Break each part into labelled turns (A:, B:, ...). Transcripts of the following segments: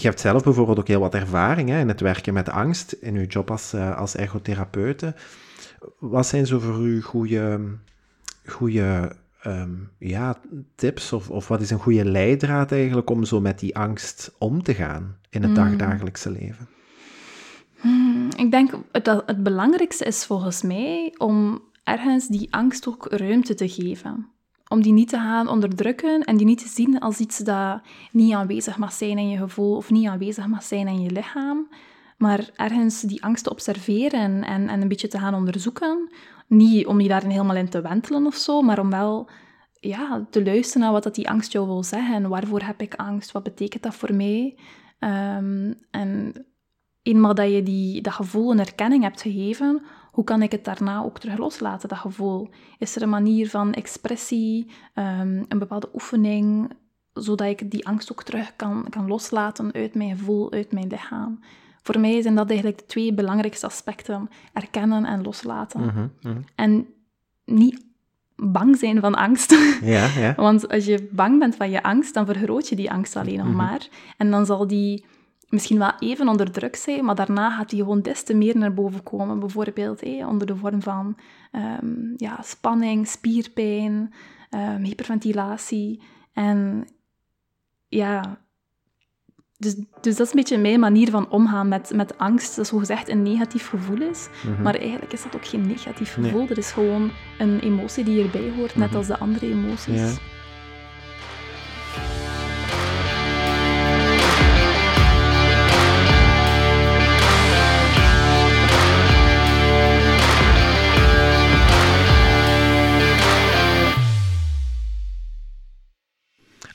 A: Je hebt zelf bijvoorbeeld ook heel wat ervaring hè, in het werken met angst, in uw job als, uh, als ergotherapeute. Wat zijn zo voor u goede, goede ehm, ja, tips of, of wat is een goede leidraad eigenlijk om zo met die angst om te gaan in het hmm. dagdagelijkse leven?
B: Hmm, ik denk dat het belangrijkste is volgens mij om ergens die angst ook ruimte te geven. Om die niet te gaan onderdrukken en die niet te zien als iets dat niet aanwezig mag zijn in je gevoel of niet aanwezig mag zijn in je lichaam. Maar ergens die angst te observeren en, en een beetje te gaan onderzoeken. Niet om je daarin helemaal in te wentelen of zo, maar om wel ja, te luisteren naar wat dat die angst jou wil zeggen. Waarvoor heb ik angst? Wat betekent dat voor mij? Um, en eenmaal dat je die, dat gevoel een erkenning hebt gegeven, hoe kan ik het daarna ook terug loslaten, dat gevoel? Is er een manier van expressie, um, een bepaalde oefening, zodat ik die angst ook terug kan, kan loslaten uit mijn gevoel, uit mijn lichaam? Voor mij zijn dat eigenlijk de twee belangrijkste aspecten: erkennen en loslaten. Mhm, mhm. En niet bang zijn van angst. Ja, ja. Want als je bang bent van je angst, dan vergroot je die angst alleen nog mhm. maar. En dan zal die misschien wel even onder druk zijn, maar daarna gaat die gewoon des te meer naar boven komen. Bijvoorbeeld onder de vorm van ehm, ja, spanning, spierpijn, um, hyperventilatie. En ja, dus, dus dat is een beetje mijn manier van omgaan met, met angst. Dat zogezegd een negatief gevoel is. Mhm. Maar eigenlijk is dat ook geen negatief gevoel. Nee. Er is gewoon een emotie die erbij hoort, net mhm. als de andere emoties. Ja.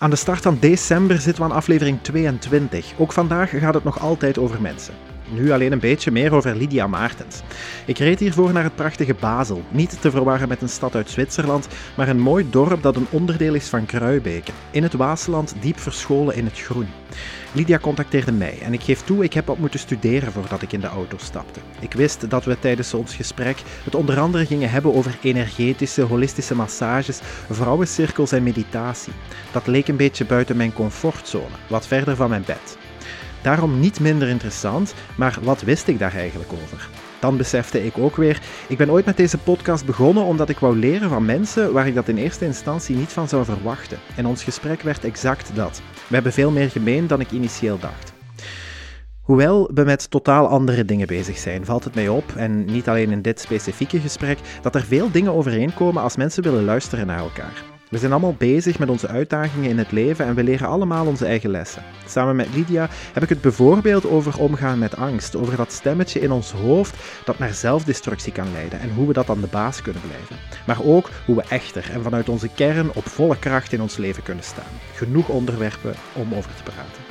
A: Aan de start van december zitten we aan aflevering 22. Ook vandaag gaat het nog altijd over mensen. Nu alleen een beetje meer over Lydia Maartens. Ik reed hiervoor naar het prachtige Basel. Niet te verwarren met een stad uit Zwitserland, maar een mooi dorp dat een onderdeel is van Kruibeke. In het Waasland, diep verscholen in het groen. Lydia contacteerde mij en ik geef toe, ik heb wat moeten studeren voordat ik in de auto stapte. Ik wist dat we tijdens ons gesprek het onder andere gingen hebben over energetische, holistische massages, vrouwencirkels en meditatie. Dat leek een beetje buiten mijn comfortzone, wat verder van mijn bed. Daarom niet minder interessant, maar wat wist ik daar eigenlijk over? Dan besefte ik ook weer, ik ben ooit met deze podcast begonnen omdat ik wou leren van mensen waar ik dat in eerste instantie niet van zou verwachten. En ons gesprek werd exact dat. We hebben veel meer gemeen dan ik initieel dacht. Hoewel we met totaal andere dingen bezig zijn, valt het mij op, en niet alleen in dit specifieke gesprek, dat er veel dingen overeenkomen als mensen willen luisteren naar elkaar. We zijn allemaal bezig met onze uitdagingen in het leven en we leren allemaal onze eigen lessen. Samen met Lydia heb ik het bijvoorbeeld over omgaan met angst, over dat stemmetje in ons hoofd dat naar zelfdestructie kan leiden en hoe we dat aan de baas kunnen blijven. Maar ook hoe we echter en vanuit onze kern op volle kracht in ons leven kunnen staan. Genoeg onderwerpen om over te praten.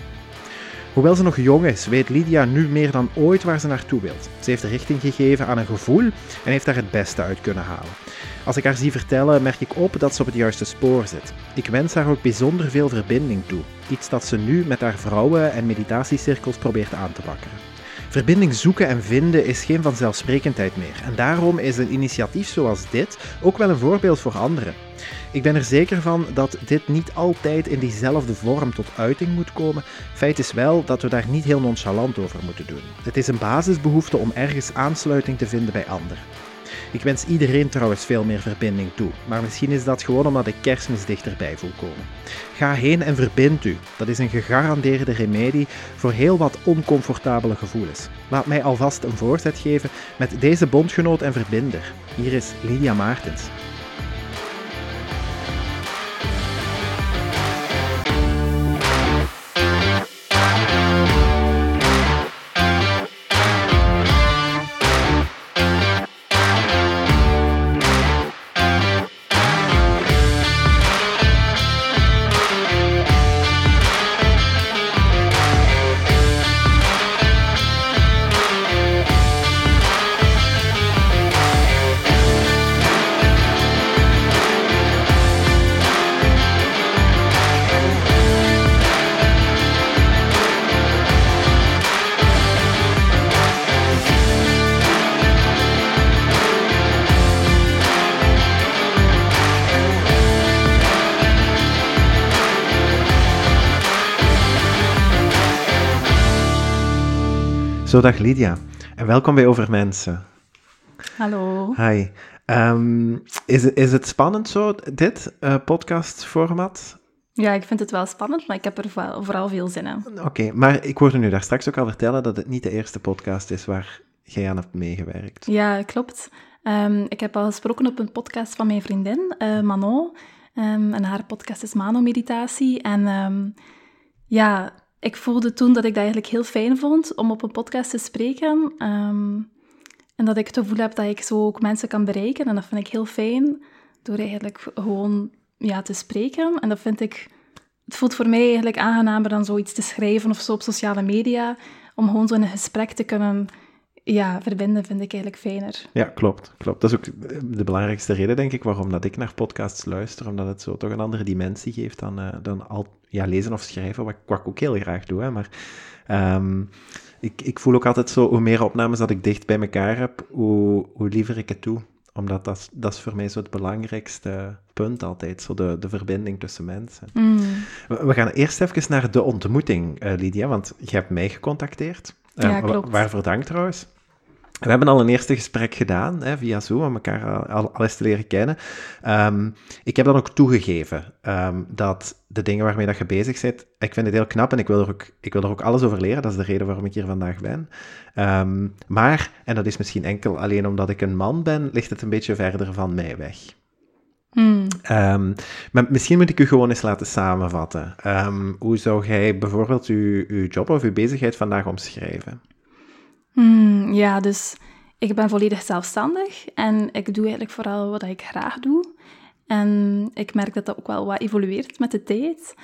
A: Hoewel ze nog jong is, weet Lydia nu meer dan ooit waar ze naartoe wilt. Ze heeft richting gegeven aan een gevoel en heeft daar het beste uit kunnen halen. Als ik haar zie vertellen, merk ik op dat ze op het juiste spoor zit. Ik wens haar ook bijzonder veel verbinding toe. Iets dat ze nu met haar vrouwen- en meditatiecirkels probeert aan te wakkeren. Verbinding zoeken en vinden is geen vanzelfsprekendheid meer. En daarom is een initiatief zoals dit ook wel een voorbeeld voor anderen. Ik ben er zeker van dat dit niet altijd in diezelfde vorm tot uiting moet komen. Feit is wel dat we daar niet heel nonchalant over moeten doen. Het is een basisbehoefte om ergens aansluiting te vinden bij anderen. Ik wens iedereen trouwens veel meer verbinding toe, maar misschien is dat gewoon omdat ik kerstmis dichterbij voel komen. Ga heen en verbind u. Dat is een gegarandeerde remedie voor heel wat oncomfortabele gevoelens. Laat mij alvast een voorzet geven met deze bondgenoot en verbinder. Hier is Lydia Maartens. Zo, dag Lydia. En welkom bij Over Mensen.
B: Hallo.
A: Hi. Ehm, is, is het spannend zo, dit uh, podcastformat?
B: Ja, ik vind het wel spannend, maar ik heb er vooral veel zin in.
A: Oké, maar ik hoorde nu daar straks ook al vertellen dat het niet de eerste podcast is waar jij aan hebt meegewerkt.
B: Ja, klopt. Um, ik heb al gesproken op een podcast van mijn vriendin, uh, Manon. Um, en haar podcast is Mano Meditatie. En um, ja, ik voelde toen dat ik dat eigenlijk heel fijn vond om op een podcast te spreken. en dat ik het gevoel heb dat ik zo ook mensen kan bereiken. En dat vind ik heel fijn door eigenlijk gewoon ja, te spreken. En dat vind ik... Het voelt voor mij eigenlijk aangenamer dan zoiets te schrijven of zo op sociale media. Om gewoon zo in een gesprek te kunnen ja, verbinden vind ik eigenlijk fijner.
A: Ja, klopt, klopt. Dat is ook de belangrijkste reden, denk ik, waarom dat ik naar podcasts luister. Omdat het zo toch een andere dimensie geeft dan, uh, dan al ja, lezen of schrijven, wat, wat ik ook heel graag doe. Hè. Maar um, ik, ik voel ook altijd zo, hoe meer opnames dat ik dicht bij elkaar heb, hoe, hoe liever ik het doe omdat dat, dat is voor mij zo het belangrijkste punt altijd, zo de, de verbinding tussen mensen. Mm. We, gaan eerst even naar de ontmoeting, uh, Lydia, want je hebt mij gecontacteerd.
B: Uh, ja, klopt.
A: Waarvoor dank trouwens. We hebben al een eerste gesprek gedaan hè, via Zoom om elkaar al, al eens te leren kennen. Um, ik heb dan ook toegegeven um, dat de dingen waarmee dat je bezig bent, ik vind het heel knap en ik wil, er ook, ik wil er ook alles over leren. Dat is de reden waarom ik hier vandaag ben. Um, maar, en dat is misschien enkel alleen omdat ik een man ben, ligt het een beetje verder van mij weg.
B: Hmm.
A: maar misschien moet ik u gewoon eens laten samenvatten. hoe zou jij bijvoorbeeld uw, uw job of uw bezigheid vandaag omschrijven?
B: Hmm, ja, dus ik ben volledig zelfstandig en ik doe eigenlijk vooral wat ik graag doe. En ik merk dat dat ook wel wat evolueert met de tijd.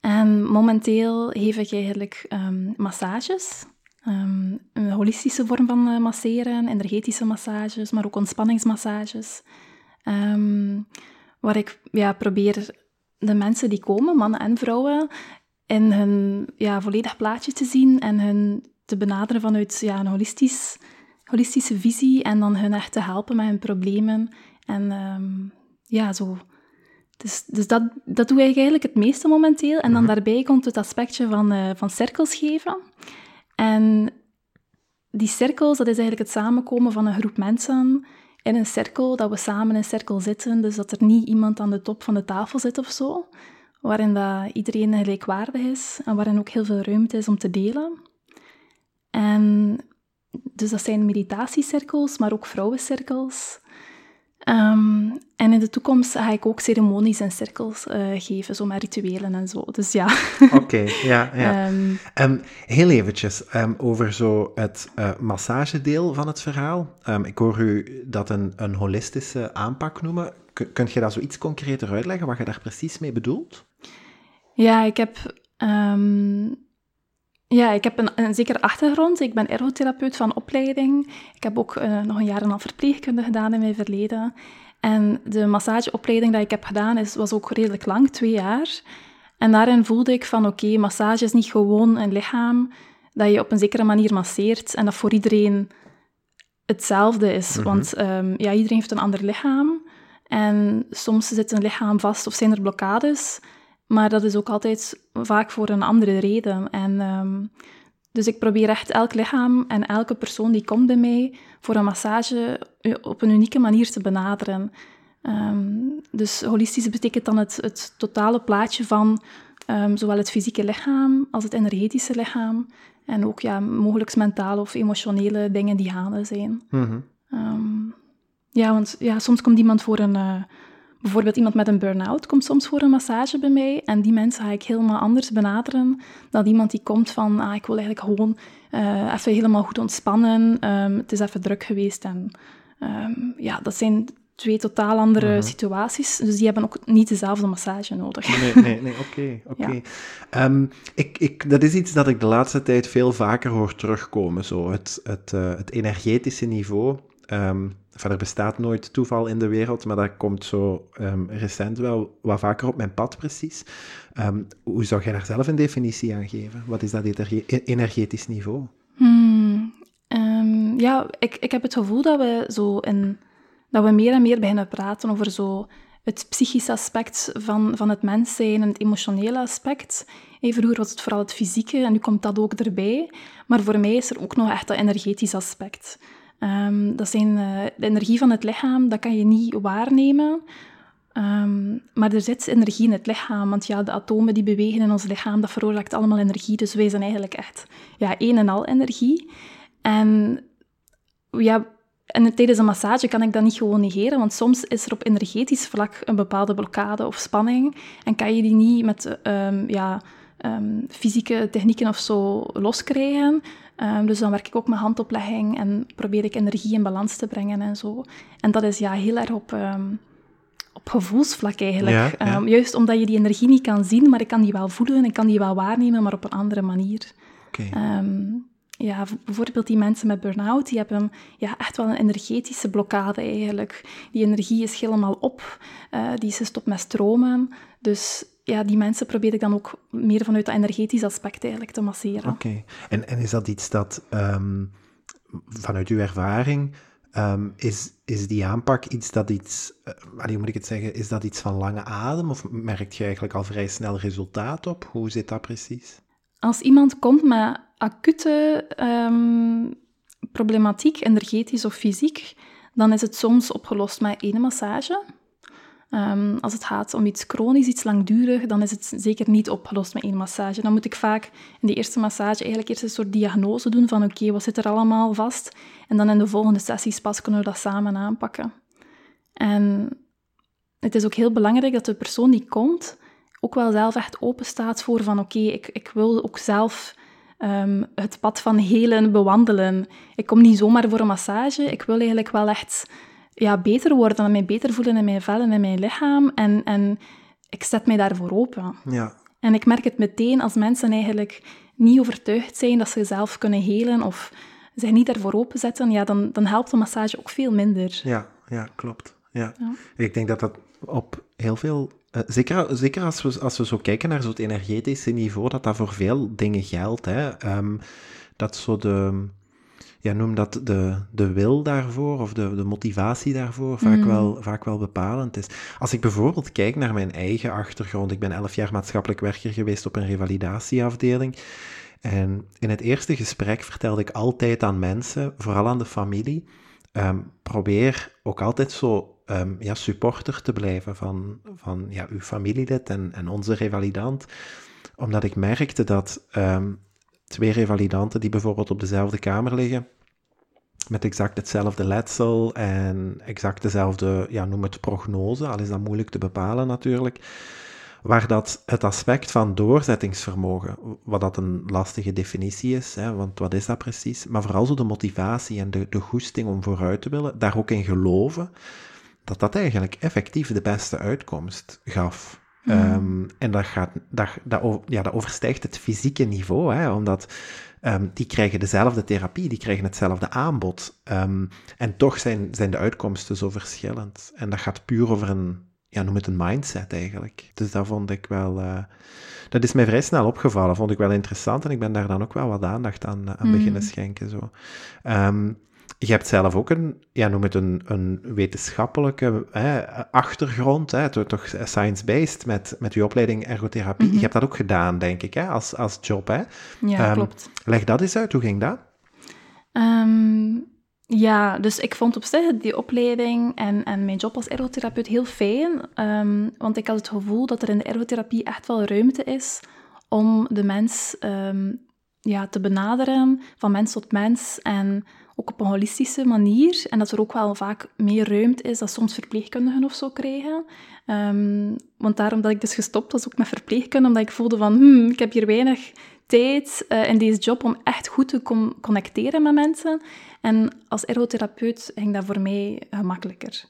B: En momenteel geef ik eigenlijk um, massages. Um, een holistische vorm van uh, masseren, energetische massages, maar ook ontspanningsmassages. Um, waar ik ja, probeer de mensen die komen, mannen en vrouwen, in hun ja, volledig plaatje te zien en hun te benaderen vanuit ja, een holistisch, holistische visie en dan hun echt te helpen met hun problemen. En um, ja, zo. Dus, dus dat, dat doe ik eigenlijk het meeste momenteel. En dan mhm. daarbij komt het aspectje van, uh, van cirkels geven. En die cirkels, dat is eigenlijk het samenkomen van een groep mensen in een cirkel, dat we samen in een cirkel zitten, dus dat er niet iemand aan de top van de tafel zit of zo, waarin dat iedereen gelijkwaardig is en waarin ook heel veel ruimte is om te delen. En dus dat zijn meditatiecirkels, maar ook vrouwencirkels. Um, en in de toekomst ga ik ook ceremonies en cirkels uh, geven, zo met rituelen en zo. Dus ja.
A: Oké, ja. ja. Um, um, heel eventjes over zo het uh, massagedeel van het verhaal. ik hoor u dat een, een holistische aanpak noemen. K kunt je dat zo iets concreter uitleggen, wat je daar precies mee bedoelt?
B: Ja, ik heb ja, ik heb een, een zekere achtergrond. Ik ben ergotherapeut van opleiding. Ik heb ook uh, nog een jaar en een half verpleegkunde gedaan in mijn verleden. En de massageopleiding die ik heb gedaan is, was ook redelijk lang, twee jaar. En daarin voelde ik van, oké, massage is niet gewoon een lichaam dat je op een zekere manier masseert en dat voor iedereen hetzelfde is. Mhm. Want um, ja, iedereen heeft een ander lichaam. En soms zit een lichaam vast of zijn er blokkades. Maar dat is ook altijd vaak voor een andere reden. En, um, dus ik probeer echt elk lichaam en elke persoon die komt bij mij voor een massage op een unieke manier te benaderen. Um, dus holistisch betekent dan het, het totale plaatje van um, zowel het fysieke lichaam als het energetische lichaam. En ook ja, mogelijk mentale of emotionele dingen die gaande zijn.
A: Mm
B: ja, want ja, soms komt iemand voor een... Uh, Bijvoorbeeld iemand met een burn-out komt soms voor een massage bij mij en die mensen ga ik helemaal anders benaderen dan iemand die komt van ah, ik wil eigenlijk gewoon uh, even helemaal goed ontspannen, um, het is even druk geweest en um, ja, dat zijn twee totaal andere mhm. situaties, dus die hebben ook niet dezelfde massage nodig.
A: Nee, nee, nee, oké, oké. Ehm, ik, ik, dat is iets dat ik de laatste tijd veel vaker hoor terugkomen, zo het, het, uh, het energetische niveau. Um, er bestaat nooit toeval in de wereld, maar dat komt zo um, recent wel wat vaker op mijn pad precies. Um, hoe zou jij daar zelf een definitie aan geven? Wat is dat e-, energetisch niveau?
B: Hmm, um, ja, ik, ik heb het gevoel dat we zo in, dat we meer en meer beginnen praten over zo het psychische aspect van, van het mens zijn en het emotionele aspect. Hey, vroeger was het vooral het fysieke en nu komt dat ook erbij. Maar voor mij is er ook nog echt dat energetisch aspect. Um, dat zijn uh, de energie van het lichaam, dat kan je niet waarnemen. Um, maar er zit energie in het lichaam, want ja, de atomen die bewegen in ons lichaam, dat veroorzaakt allemaal energie. Dus wij zijn eigenlijk echt ja, een en al energie. En ja, en tijdens een massage kan ik dat niet gewoon negeren, want soms is er op energetisch vlak een bepaalde blokkade of spanning en kan je die niet met um, ja, fysieke technieken of zo loskrijgen. Um, dus dan werk ik ook met handoplegging en probeer ik energie in balans te brengen en zo. En dat is ja heel erg op, op gevoelsvlak eigenlijk. Ja, juist omdat je die energie niet kan zien, maar ik kan die wel voelen, ik kan die wel waarnemen, maar op een andere manier. Okay ja, bijvoorbeeld die mensen met burn-out, die hebben ja, echt wel een energetische blokkade eigenlijk. Die energie is helemaal op, uh, die is gestopt met stromen. Dus ja, die mensen probeer ik dan ook meer vanuit dat energetisch aspect eigenlijk te masseren.
A: Oké, en, en is dat iets dat um, vanuit uw ervaring, um, is, is die aanpak iets dat iets, uh, hoe moet ik het zeggen, is dat iets van lange adem of merkt je eigenlijk al vrij snel resultaat op? Hoe zit dat precies?
B: Als iemand komt met acute um, problematiek, energetisch of fysiek, dan is het soms opgelost met één massage. Um, als het gaat om iets chronisch, iets langdurig, dan is het zeker niet opgelost met één massage. Dan moet ik vaak in de eerste massage eigenlijk eerst een soort diagnose doen van oké, wat zit er allemaal vast? En dan in de volgende sessies pas kunnen we dat samen aanpakken. En het is ook heel belangrijk dat de persoon die komt ook wel zelf echt open staat voor van oké, ik, ik wil ook zelf Ehm, het pad van helen bewandelen. Ik kom niet zomaar voor een massage. Ik wil eigenlijk wel echt ja, beter worden en mij beter voelen in mijn vel en in mijn lichaam. En, en ik zet mij daarvoor open.
A: Ja.
B: En ik merk het meteen als mensen eigenlijk niet overtuigd zijn dat ze zelf kunnen helen of zich niet daarvoor openzetten, ja, dan, dan helpt de massage ook veel minder.
A: Ja, ja klopt. Ja. ja. Ik denk dat dat op heel veel eh, zeker, zeker als, we, als we zo kijken naar zo'n energetische niveau, dat dat voor veel dingen geldt. Hè. Um, dat zo de, ja, noem dat de, de wil daarvoor of de, de motivatie daarvoor vaak, mm. wel, vaak wel bepalend is. Als ik bijvoorbeeld kijk naar mijn eigen achtergrond, ik ben elf jaar maatschappelijk werker geweest op een revalidatieafdeling. En in het eerste gesprek vertelde ik altijd aan mensen, vooral aan de familie, um, probeer ook altijd zo um, ja, supporter te blijven van, van ja, uw familielid en, en onze revalidant. Omdat ik merkte dat um, twee revalidanten die bijvoorbeeld op dezelfde kamer liggen, met exact hetzelfde letsel en exact dezelfde, ja, noem het prognose, al is dat moeilijk te bepalen natuurlijk, waar dat het aspect van doorzettingsvermogen, wat dat een lastige definitie is, hè, want wat is dat precies, maar vooral zo de motivatie en de, de goesting om vooruit te willen, daar ook in geloven, dat dat eigenlijk effectief de beste uitkomst gaf. Mm. Um, en dat, gaat, dat, dat, ja, dat overstijgt het fysieke niveau, hè, omdat um, die krijgen dezelfde therapie, die krijgen hetzelfde aanbod. Um, en toch zijn, zijn de uitkomsten zo verschillend. En dat gaat puur over een, ja, noem het een mindset eigenlijk. Dus dat vond ik wel, uh, dat is mij vrij snel opgevallen, vond ik wel interessant en ik ben daar dan ook wel wat aandacht aan, aan mm. beginnen schenken. Zo. Je hebt zelf ook een, ja, noem het een, een wetenschappelijke hè, achtergrond, hè, toch science-based met, met je opleiding ergotherapie. Mhm. Je hebt dat ook gedaan, denk ik, hè, als, als job. Hè?
B: Ja, um, klopt.
A: Leg dat eens uit, hoe ging dat?
B: Um, ja, dus ik vond op zich die opleiding en, en mijn job als ergotherapeut heel fijn, um, want ik had het gevoel dat er in de ergotherapie echt wel ruimte is om de mens ja, te benaderen, van mens tot mens en ook op een holistische manier. En dat er ook wel vaak meer ruimte is dat soms verpleegkundigen of zo krijgen. Um, want daarom dat ik dus gestopt was ook met verpleegkunde, omdat ik voelde van, hmm, ik heb hier weinig tijd uh, in deze job om echt goed te connecteren met mensen. En als ergotherapeut ging dat voor mij gemakkelijker.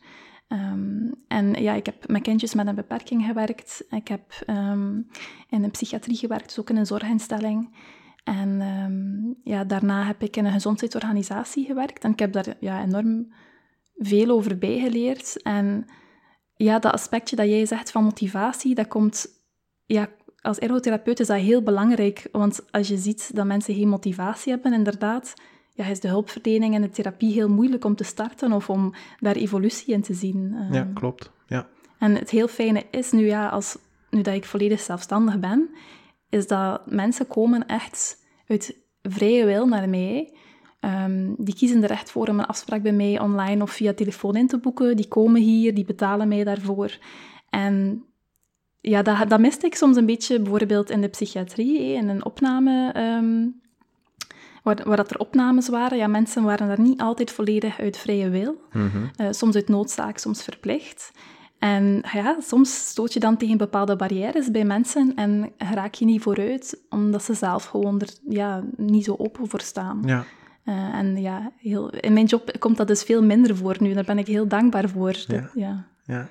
B: Um, en ja, ik heb met kindjes met een beperking gewerkt. Ik heb um, in een psychiatrie gewerkt, dus ook in een zorginstelling. En um, ja, daarna heb ik in een gezondheidsorganisatie gewerkt en ik heb daar ja, enorm veel over bijgeleerd. En ja, dat aspectje dat jij zegt van motivatie, dat komt... Ja, als ergotherapeut is dat heel belangrijk, want als je ziet dat mensen geen motivatie hebben, inderdaad, ja, is de hulpverlening en de therapie heel moeilijk om te starten of om daar evolutie in te zien.
A: Ja, ehm. klopt. Ja.
B: En het heel fijne is nu, ja, als, nu dat ik volledig zelfstandig ben, is dat mensen komen echt uit vrije wil naar mij. Ehm, die kiezen er echt voor om een afspraak bij mij online of via telefoon in te boeken. Die komen hier, die betalen mij daarvoor. En ja, dat, dat miste ik soms een beetje bijvoorbeeld in de psychiatrie, in een opname... Ehm, waar, waar dat er opnames waren, ja, mensen waren daar niet altijd volledig uit vrije wil.
A: Mhm.
B: Eh, soms uit noodzaak, soms verplicht. En ja, soms stoot je dan tegen bepaalde barrières bij mensen en raak je niet vooruit, omdat ze zelf gewoon er ja, niet zo open voor staan.
A: Ja.
B: Eh, en ja, heel, in mijn job komt dat dus veel minder voor nu. Daar ben ik heel dankbaar voor. Dat-
A: Ja.
B: ja.
A: Ja,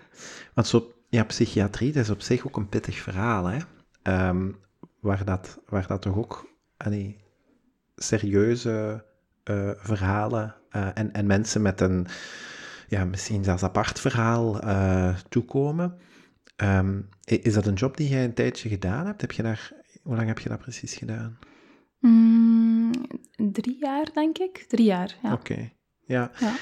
A: want zo, ja, psychiatrie, dat is op zich ook een pittig verhaal, hè. Ehm, waar, dat, waar dat toch ook allee, serieuze eh, verhalen eh, en, en mensen met een, ja, misschien zelfs apart verhaal eh, toekomen. Ehm, is dat een job die jij een tijdje gedaan hebt? Heb je daar, hoe lang heb je dat precies gedaan?
B: Mm, drie jaar, denk ik. Drie jaar, ja.
A: Oké, ja.
B: Ja.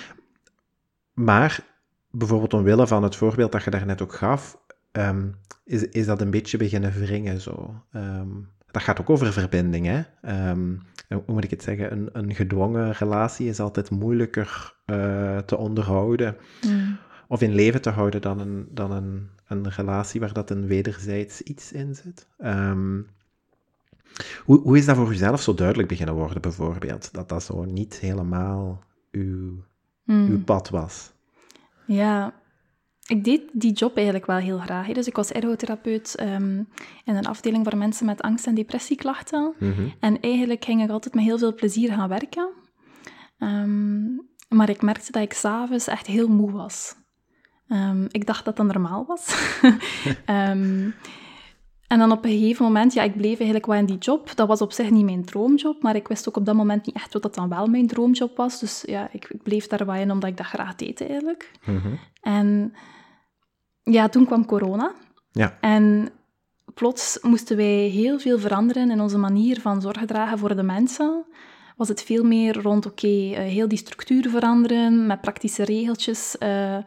A: Maar bijvoorbeeld omwille van het voorbeeld dat je daarnet ook gaf, ehm, is, is dat een beetje beginnen wringen zo. Ehm, dat gaat ook over verbinding, hè. Ehm, hoe moet ik het zeggen? Een, een gedwongen relatie is altijd moeilijker eh, te onderhouden
B: Mm.
A: of in leven te houden dan een, dan een, een relatie waar dat een wederzijds iets in zit. Ehm, hoe, hoe is dat voor jezelf zo duidelijk beginnen worden, bijvoorbeeld? Dat dat zo niet helemaal uw,
B: Mm.
A: uw pad was?
B: Ja, ik deed die job eigenlijk wel heel graag. hè. Dus ik was ergotherapeut ehm, in een afdeling voor mensen met angst- en depressieklachten.
A: Mhm.
B: En eigenlijk ging ik altijd met heel veel plezier gaan werken. Ehm, maar ik merkte dat ik s'avonds echt heel moe was. Ehm, ik dacht dat dat normaal was. En dan op een gegeven moment, ja, ik bleef eigenlijk wel in die job. Dat was op zich niet mijn droomjob, maar ik wist ook op dat moment niet echt wat dat dan wel mijn droomjob was. Dus ja, ik, ik bleef daar wel in omdat ik dat graag deed eigenlijk.
A: Mhm.
B: En ja, toen kwam corona.
A: Ja.
B: En plots moesten wij heel veel veranderen in onze manier van zorg dragen voor de mensen. Was het veel meer rond, oké, eh, heel die structuur veranderen, met praktische regeltjes, eh,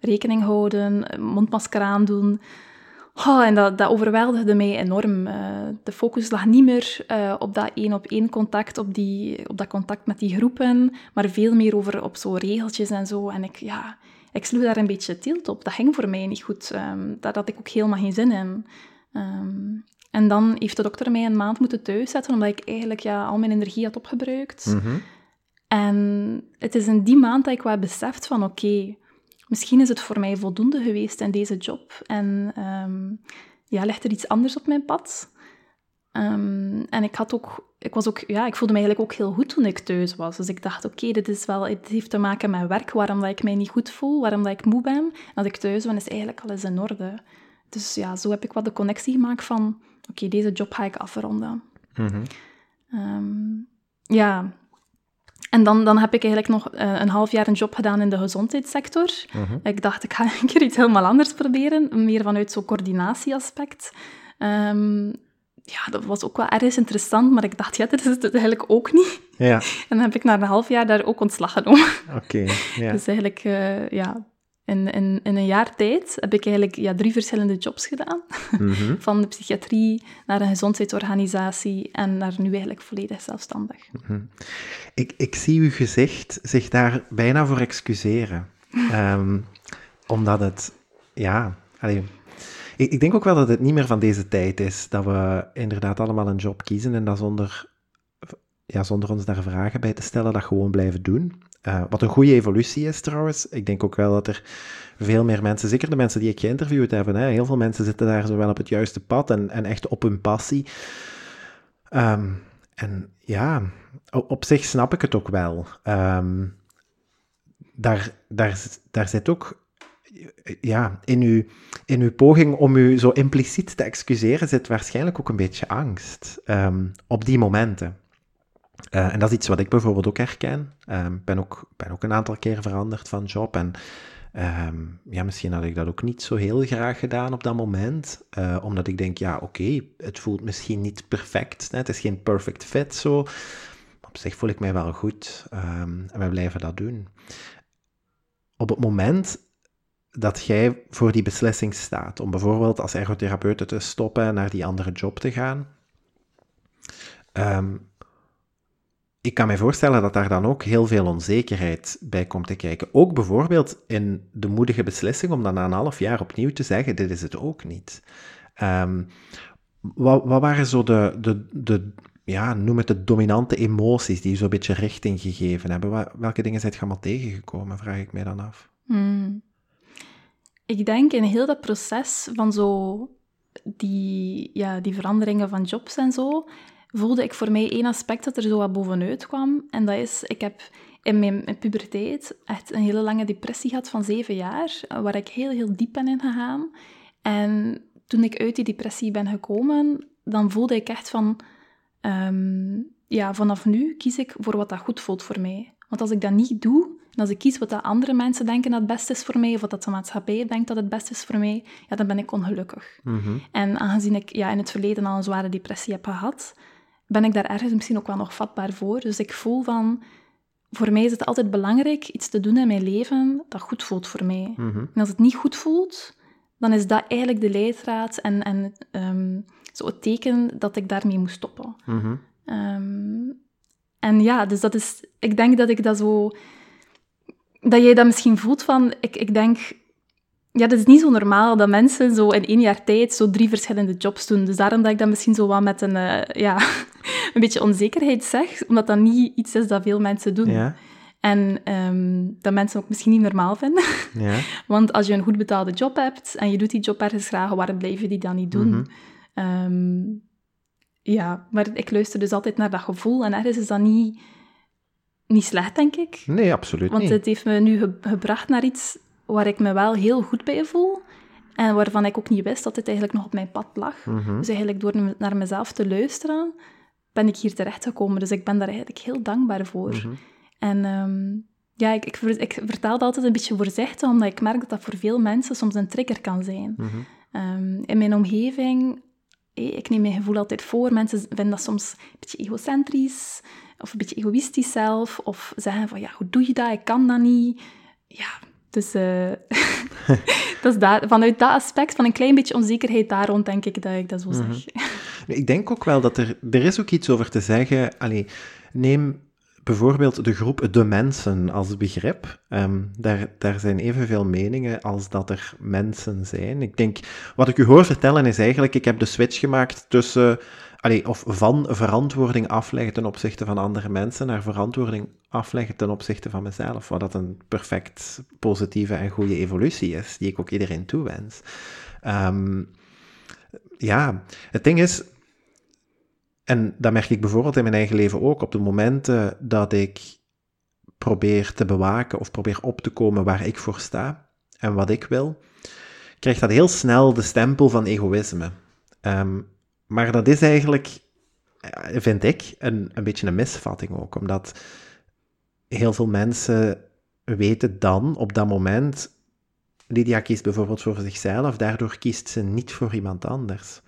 B: rekening houden, eh, mondmasker aandoen. Oh, en dat, dat overweldigde mij enorm. De focus lag niet meer op dat één-op-één contact, op, die, op dat contact met die groepen, maar veel meer over op zo regeltjes en zo. En ik, ja, ik sloeg daar een beetje tilt op. Dat ging voor mij niet goed. Ehm, daar had ik ook helemaal geen zin in. Ehm, en dan heeft de dokter mij een maand moeten thuiszetten, omdat ik eigenlijk ja, al mijn energie had opgebruikt.
A: Mhm.
B: En het is in die maand dat ik wel beseft van oké, misschien is het voor mij voldoende geweest in deze job. En ehm, ja, ligt er iets anders op mijn pad. Ehm, en ik, had ook, ik, was ook, ja, ik voelde me eigenlijk ook heel goed toen ik thuis was. Dus ik dacht, oké, dit is wel, het heeft te maken met werk, waarom dat ik mij niet goed voel, waarom dat ik moe ben. En als ik thuis ben, is eigenlijk alles in orde. Dus ja, zo heb ik wat de connectie gemaakt van, oké, deze job ga ik afronden. Ehm, ja, en dan, dan heb ik eigenlijk nog eh, een half jaar een job gedaan in de gezondheidssector.
A: Mhm.
B: Ik dacht, ik ga een keer iets helemaal anders proberen, meer vanuit zo'n coördinatieaspect. Ehm, ja, dat was ook wel erg interessant, maar ik dacht, ja, dit is het eigenlijk ook niet.
A: Ja,
B: En dan heb ik na een half jaar daar ook ontslag genomen.
A: oké. Ja.
B: Dus eigenlijk, eh, ja, in, in, in een jaar tijd heb ik eigenlijk ja, drie verschillende jobs gedaan.
A: Mhm.
B: Van de psychiatrie naar een gezondheidsorganisatie en naar nu eigenlijk volledig zelfstandig.
A: Ik, ik zie uw gezicht zich daar bijna voor excuseren. Ehm, omdat het, ja, allee, ik, ik denk ook wel dat het niet meer van deze tijd is. Dat we inderdaad allemaal een job kiezen en dat zonder, ja, zonder ons daar vragen bij te stellen, dat gewoon blijven doen. Eh, wat een goede evolutie is trouwens. Ik denk ook wel dat er veel meer mensen, zeker de mensen die ik geïnterviewd heb, hè, heel veel mensen zitten daar zo wel op het juiste pad en, en echt op hun passie. Ehm, en ja, op zich snap ik het ook wel. Ehm, daar, daar, daar zit ook, ja, in uw, in uw poging om u zo impliciet te excuseren, zit waarschijnlijk ook een beetje angst ehm, op die momenten. Eh, en dat is iets wat ik bijvoorbeeld ook herken. Ik ben, ook, ben ook een aantal keer veranderd van job. En ehm, ja, misschien had ik dat ook niet zo heel graag gedaan op dat moment. eh, omdat ik denk, ja, oké, het voelt misschien niet perfect. Hè, het is geen perfect fit zo. Op zich voel ik mij wel goed. ehm, en we blijven dat doen. Op het moment dat jij voor die beslissing staat om bijvoorbeeld als ergotherapeut te stoppen en naar die andere job te gaan. Ehm, ik kan me voorstellen dat daar dan ook heel veel onzekerheid bij komt te kijken. Ook bijvoorbeeld in de moedige beslissing om dan na een half jaar opnieuw te zeggen: dit is het ook niet. Um, wat, wat, waren zo de, de, de, ja, noem het de dominante emoties die zo'n beetje richting gegeven hebben? Welke dingen zijn je allemaal tegengekomen, vraag ik mij dan af.
B: Hmm. Ik denk in heel dat proces van zo die, ja, die veranderingen van jobs en zo, voelde ik voor mij één aspect dat er zo wat bovenuit kwam. En dat is, ik heb in mijn puberteit echt een hele lange depressie gehad van zeven jaar, waar ik heel, heel diep ben in gegaan. En toen ik uit die depressie ben gekomen, dan voelde ik echt van, ehm, ja, vanaf nu kies ik voor wat dat goed voelt voor mij. Want als ik dat niet doe, en als ik kies wat dat andere mensen denken dat het beste is voor mij, of wat dat de maatschappij denkt dat het beste is voor mij, ja, dan ben ik ongelukkig.
A: Mhm.
B: En aangezien ik ja, in het verleden al een zware depressie heb gehad, ben ik daar ergens misschien ook wel nog vatbaar voor. Dus ik voel van, voor mij is het altijd belangrijk iets te doen in mijn leven dat goed voelt voor mij.
A: Mhm.
B: En als het niet goed voelt, dan is dat eigenlijk de leidraad en, en ehm, zo het teken dat ik daarmee moet stoppen.
A: Mhm.
B: Ehm, en ja, dus dat is... Ik denk dat ik dat zo... Dat jij dat misschien voelt van... Ik, ik denk... Ja, dat is niet zo normaal dat mensen zo in één jaar tijd zo drie verschillende jobs doen. Dus daarom dat ik dat misschien zo wat met een, eh, ja, een beetje onzekerheid zeg. Omdat dat niet iets is dat veel mensen doen.
A: Ja.
B: En ehm, dat mensen ook misschien niet normaal vinden.
A: Ja.
B: Want als je een goed betaalde job hebt en je doet die job ergens graag, waarom blijf je die dan niet doen?
A: Mhm.
B: Ehm, ja, maar ik luister dus altijd naar dat gevoel en ergens is dat niet, niet slecht, denk ik.
A: Nee, absoluut
B: Want
A: niet.
B: het heeft me nu ge- gebracht naar iets waar ik me wel heel goed bij voel en waarvan ik ook niet wist dat het eigenlijk nog op mijn pad lag.
A: Mhm.
B: Dus eigenlijk door naar mezelf te luisteren, ben ik hier terechtgekomen. Dus ik ben daar eigenlijk heel dankbaar voor.
A: Mhm.
B: En ehm, ja, ik, ik vertel dat altijd een beetje voorzichtig, omdat ik merk dat dat voor veel mensen soms een trigger kan zijn.
A: Mhm.
B: Ehm, in mijn omgeving, eh, ik neem mijn gevoel altijd voor. Mensen vinden dat soms een beetje egocentrisch of een beetje egoïstisch zelf. Of zeggen van, ja, hoe doe je dat? Ik kan dat niet. Ja, dus eh, dat is daar, vanuit dat aspect van een klein beetje onzekerheid daar rond, denk ik dat ik dat zo
A: Mhm.
B: zeg.
A: Ik denk ook wel dat er... Er is ook iets over te zeggen... Allee, neem bijvoorbeeld de groep de mensen als begrip. Ehm, daar, daar zijn evenveel meningen als dat er mensen zijn. Ik denk... Wat ik u hoor vertellen is eigenlijk... Ik heb de switch gemaakt tussen... Allee, of van verantwoording afleggen ten opzichte van andere mensen naar verantwoording afleggen ten opzichte van mezelf. Wat dat een perfect positieve en goede evolutie is, die ik ook iedereen toewens. Ehm, ja, het ding is, en dat merk ik bijvoorbeeld in mijn eigen leven ook, op de momenten dat ik probeer te bewaken of probeer op te komen waar ik voor sta en wat ik wil, krijgt dat heel snel de stempel van egoïsme. Ehm, maar dat is eigenlijk, eh, vind ik, een, een beetje een misvatting ook, omdat heel veel mensen weten dan op dat moment, Lydia kiest bijvoorbeeld voor zichzelf, daardoor kiest ze niet voor iemand anders.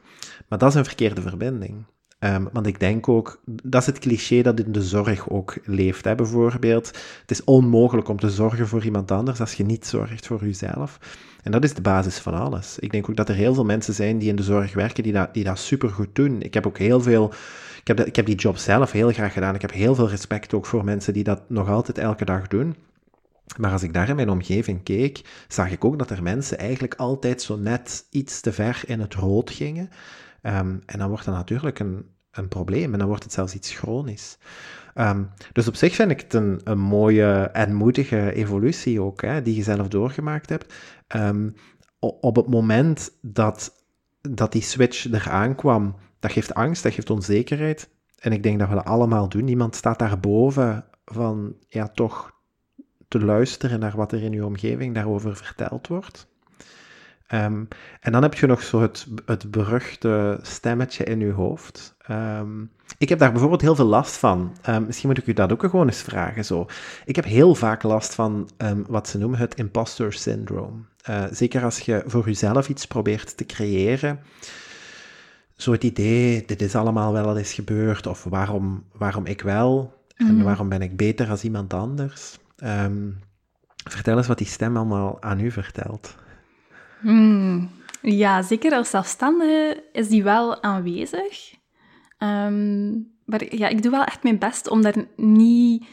A: Maar dat is een verkeerde verbinding. Ehm, want ik denk ook, dat is het cliché dat in de zorg ook leeft, hè, bijvoorbeeld. Het is onmogelijk om te zorgen voor iemand anders als je niet zorgt voor jezelf. En dat is de basis van alles. Ik denk ook dat er heel veel mensen zijn die in de zorg werken, die dat, die dat supergoed doen. Ik heb ook heel veel... Ik heb, ik heb die job zelf heel graag gedaan. Ik heb heel veel respect ook voor mensen die dat nog altijd elke dag doen. Maar als ik daar in mijn omgeving keek, zag ik ook dat er mensen eigenlijk altijd zo net iets te ver in het rood gingen. Ehm, en dan wordt dat natuurlijk een, een probleem en dan wordt het zelfs iets chronisch. Ehm, dus op zich vind ik het een, mooie en moedige evolutie ook, hè, die je zelf doorgemaakt hebt. Ehm, op het moment dat, dat die switch eraan kwam, dat geeft angst, dat geeft onzekerheid. En ik denk dat we dat allemaal doen. Niemand staat daarboven van, ja, toch te luisteren naar wat er in je omgeving daarover verteld wordt. Ehm, en dan heb je nog zo het, het beruchte stemmetje in je hoofd. Ehm, ik heb daar bijvoorbeeld heel veel last van. Ehm, misschien moet ik u dat ook gewoon eens vragen. Zo. Ik heb heel vaak last van wat ze noemen het imposter syndrome. Eh, zeker als je voor jezelf iets probeert te creëren. Zo het idee, dit is allemaal wel eens gebeurd, of waarom, waarom ik wel, en
B: Mhm.
A: waarom ben ik beter als iemand anders. Vertel eens wat die stem allemaal aan u vertelt.
B: Hmm. Ja, zeker als zelfstandige is die wel aanwezig. Ehm, maar ja, ik doe wel echt mijn best om daar niet,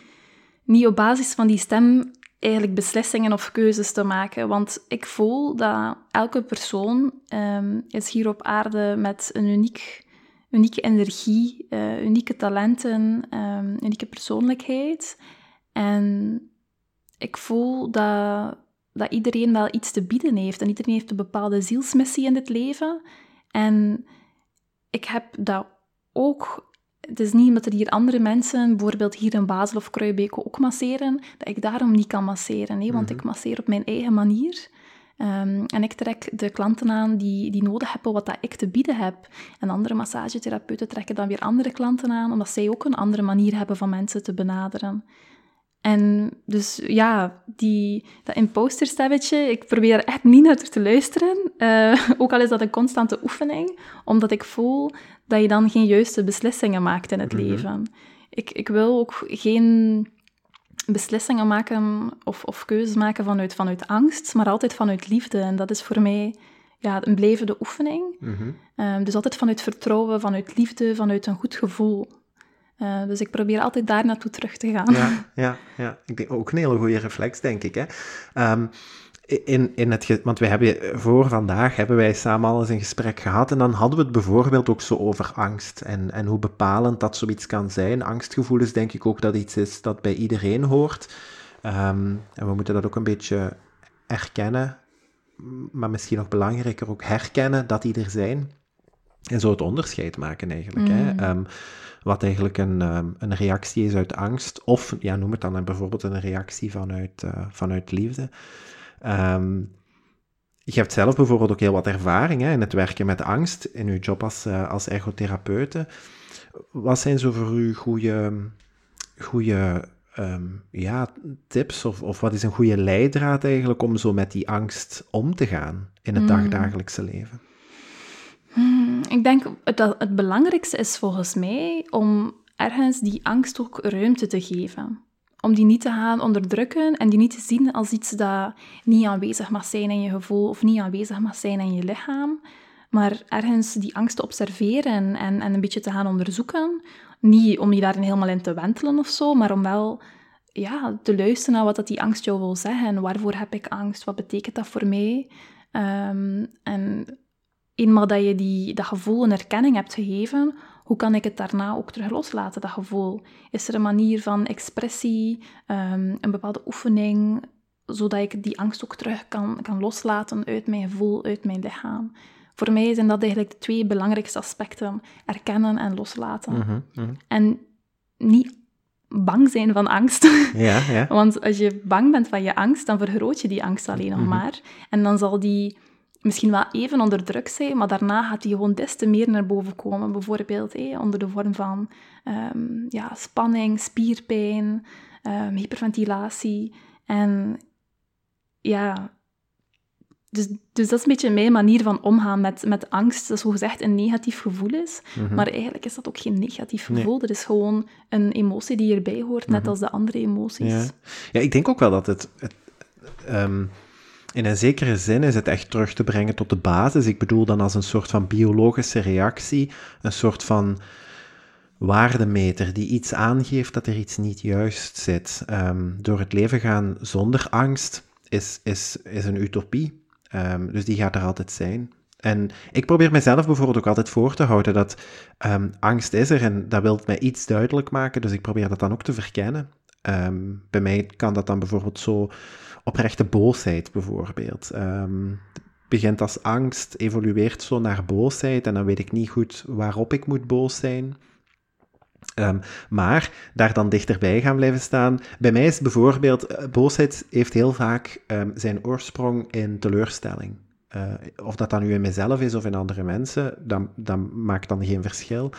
B: niet op basis van die stem eigenlijk beslissingen of keuzes te maken. Want ik voel dat elke persoon ehm, is hier op aarde met een uniek, unieke energie, uh, unieke talenten, um, unieke persoonlijkheid. En ik voel dat, dat iedereen wel iets te bieden heeft. En iedereen heeft een bepaalde zielsmissie in dit leven. En ik heb dat ook het is niet omdat er hier andere mensen, bijvoorbeeld hier in Basel of Kruijbeke, ook masseren, dat ik daarom niet kan masseren. Nee, want mhm. ik masseer op mijn eigen manier. Ehm, en ik trek de klanten aan die, die nodig hebben wat dat ik te bieden heb. En andere massagetherapeuten trekken dan weer andere klanten aan, omdat zij ook een andere manier hebben van mensen te benaderen. En dus ja, die, dat imposterstemmetje, ik probeer er echt niet naar te luisteren. Uh, ook al is dat een constante oefening, omdat ik voel dat je dan geen juiste beslissingen maakt in het mhm. leven. Ik, ik wil ook geen beslissingen maken of, of keuzes maken vanuit, vanuit angst, maar altijd vanuit liefde. En dat is voor mij ja, een blijvende oefening. Mhm. Ehm, dus altijd vanuit vertrouwen, vanuit liefde, vanuit een goed gevoel. Uh, dus ik probeer altijd daar naartoe terug te gaan.
A: Ja, ja, ja. ik denk ook een hele goede reflex, denk ik. Hè? Um, in, in het, want we hebben voor vandaag hebben wij samen al eens een gesprek gehad en dan hadden we het bijvoorbeeld ook zo over angst en, en hoe bepalend dat zoiets kan zijn. Angstgevoel is denk ik ook dat iets is dat bij iedereen hoort. Um, en we moeten dat ook een beetje erkennen, maar misschien nog belangrijker ook herkennen dat die er zijn. En zo het onderscheid maken eigenlijk. Hè? Mm. Um, wat eigenlijk een, um, een reactie is uit angst, of ja, noem het dan bijvoorbeeld een reactie vanuit, uh, vanuit liefde. Um, je hebt zelf bijvoorbeeld ook heel wat ervaring hè, in het werken met angst, in uw job als, uh, als ergotherapeute. Wat zijn zo voor u goede, goede um, ja, tips of, of wat is een goede leidraad eigenlijk om zo met die angst om te gaan in het hmm. dagdagelijkse leven?
B: Hmm, ik denk dat het belangrijkste is volgens mij om ergens die angst ook ruimte te geven om die niet te gaan onderdrukken en die niet te zien als iets dat niet aanwezig mag zijn in je gevoel of niet aanwezig mag zijn in je lichaam, maar ergens die angst te observeren en, en een beetje te gaan onderzoeken. Niet om je daarin helemaal in te wentelen of zo, maar om wel ja, te luisteren naar wat dat die angst jou wil zeggen. Waarvoor heb ik angst? Wat betekent dat voor mij? Um, en eenmaal dat je die, dat gevoel een erkenning hebt gegeven, hoe kan ik het daarna ook terug loslaten, dat gevoel? Is er een manier van expressie, um, een bepaalde oefening, zodat ik die angst ook terug kan, kan loslaten uit mijn gevoel, uit mijn lichaam? Voor mij zijn dat eigenlijk de twee belangrijkste aspecten: erkennen en loslaten. Mhm, mhm. En niet bang zijn van angst. Ja, ja. Want als je bang bent van je angst, dan vergroot je die angst alleen nog mhm. maar. En dan zal die misschien wel even onder druk zijn, maar daarna gaat die gewoon des te meer naar boven komen. Bijvoorbeeld onder de vorm van um, ja, spanning, spierpijn, um, hyperventilatie. En ja, dus, dus dat is een beetje mijn manier van omgaan met, met angst. Dat zogezegd een negatief gevoel is. Mhm. Maar eigenlijk is dat ook geen negatief gevoel. Nee. Er is gewoon een emotie die erbij hoort, net mhm. als de andere emoties.
A: Ja. ja, ik denk ook wel dat het... het um in een zekere zin is het echt terug te brengen tot de basis. Ik bedoel dan als een soort van biologische reactie, een soort van waardemeter die iets aangeeft dat er iets niet juist zit. Ehm, door het leven gaan zonder angst is, is, is een utopie. Um, dus die gaat er altijd zijn. En ik probeer mezelf bijvoorbeeld ook altijd voor te houden dat um, angst is er en dat wil mij iets duidelijk maken, dus ik probeer dat dan ook te verkennen. bij mij kan dat dan bijvoorbeeld zo oprechte boosheid bijvoorbeeld. Um, begint als angst, evolueert zo naar boosheid en dan weet ik niet goed waarop ik moet boos zijn. Um, maar daar dan dichterbij gaan blijven staan. Bij mij is bijvoorbeeld, eh, boosheid heeft heel vaak um, zijn oorsprong in teleurstelling. Uh, of dat dan nu in mezelf is of in andere mensen, dat maakt dan geen verschil.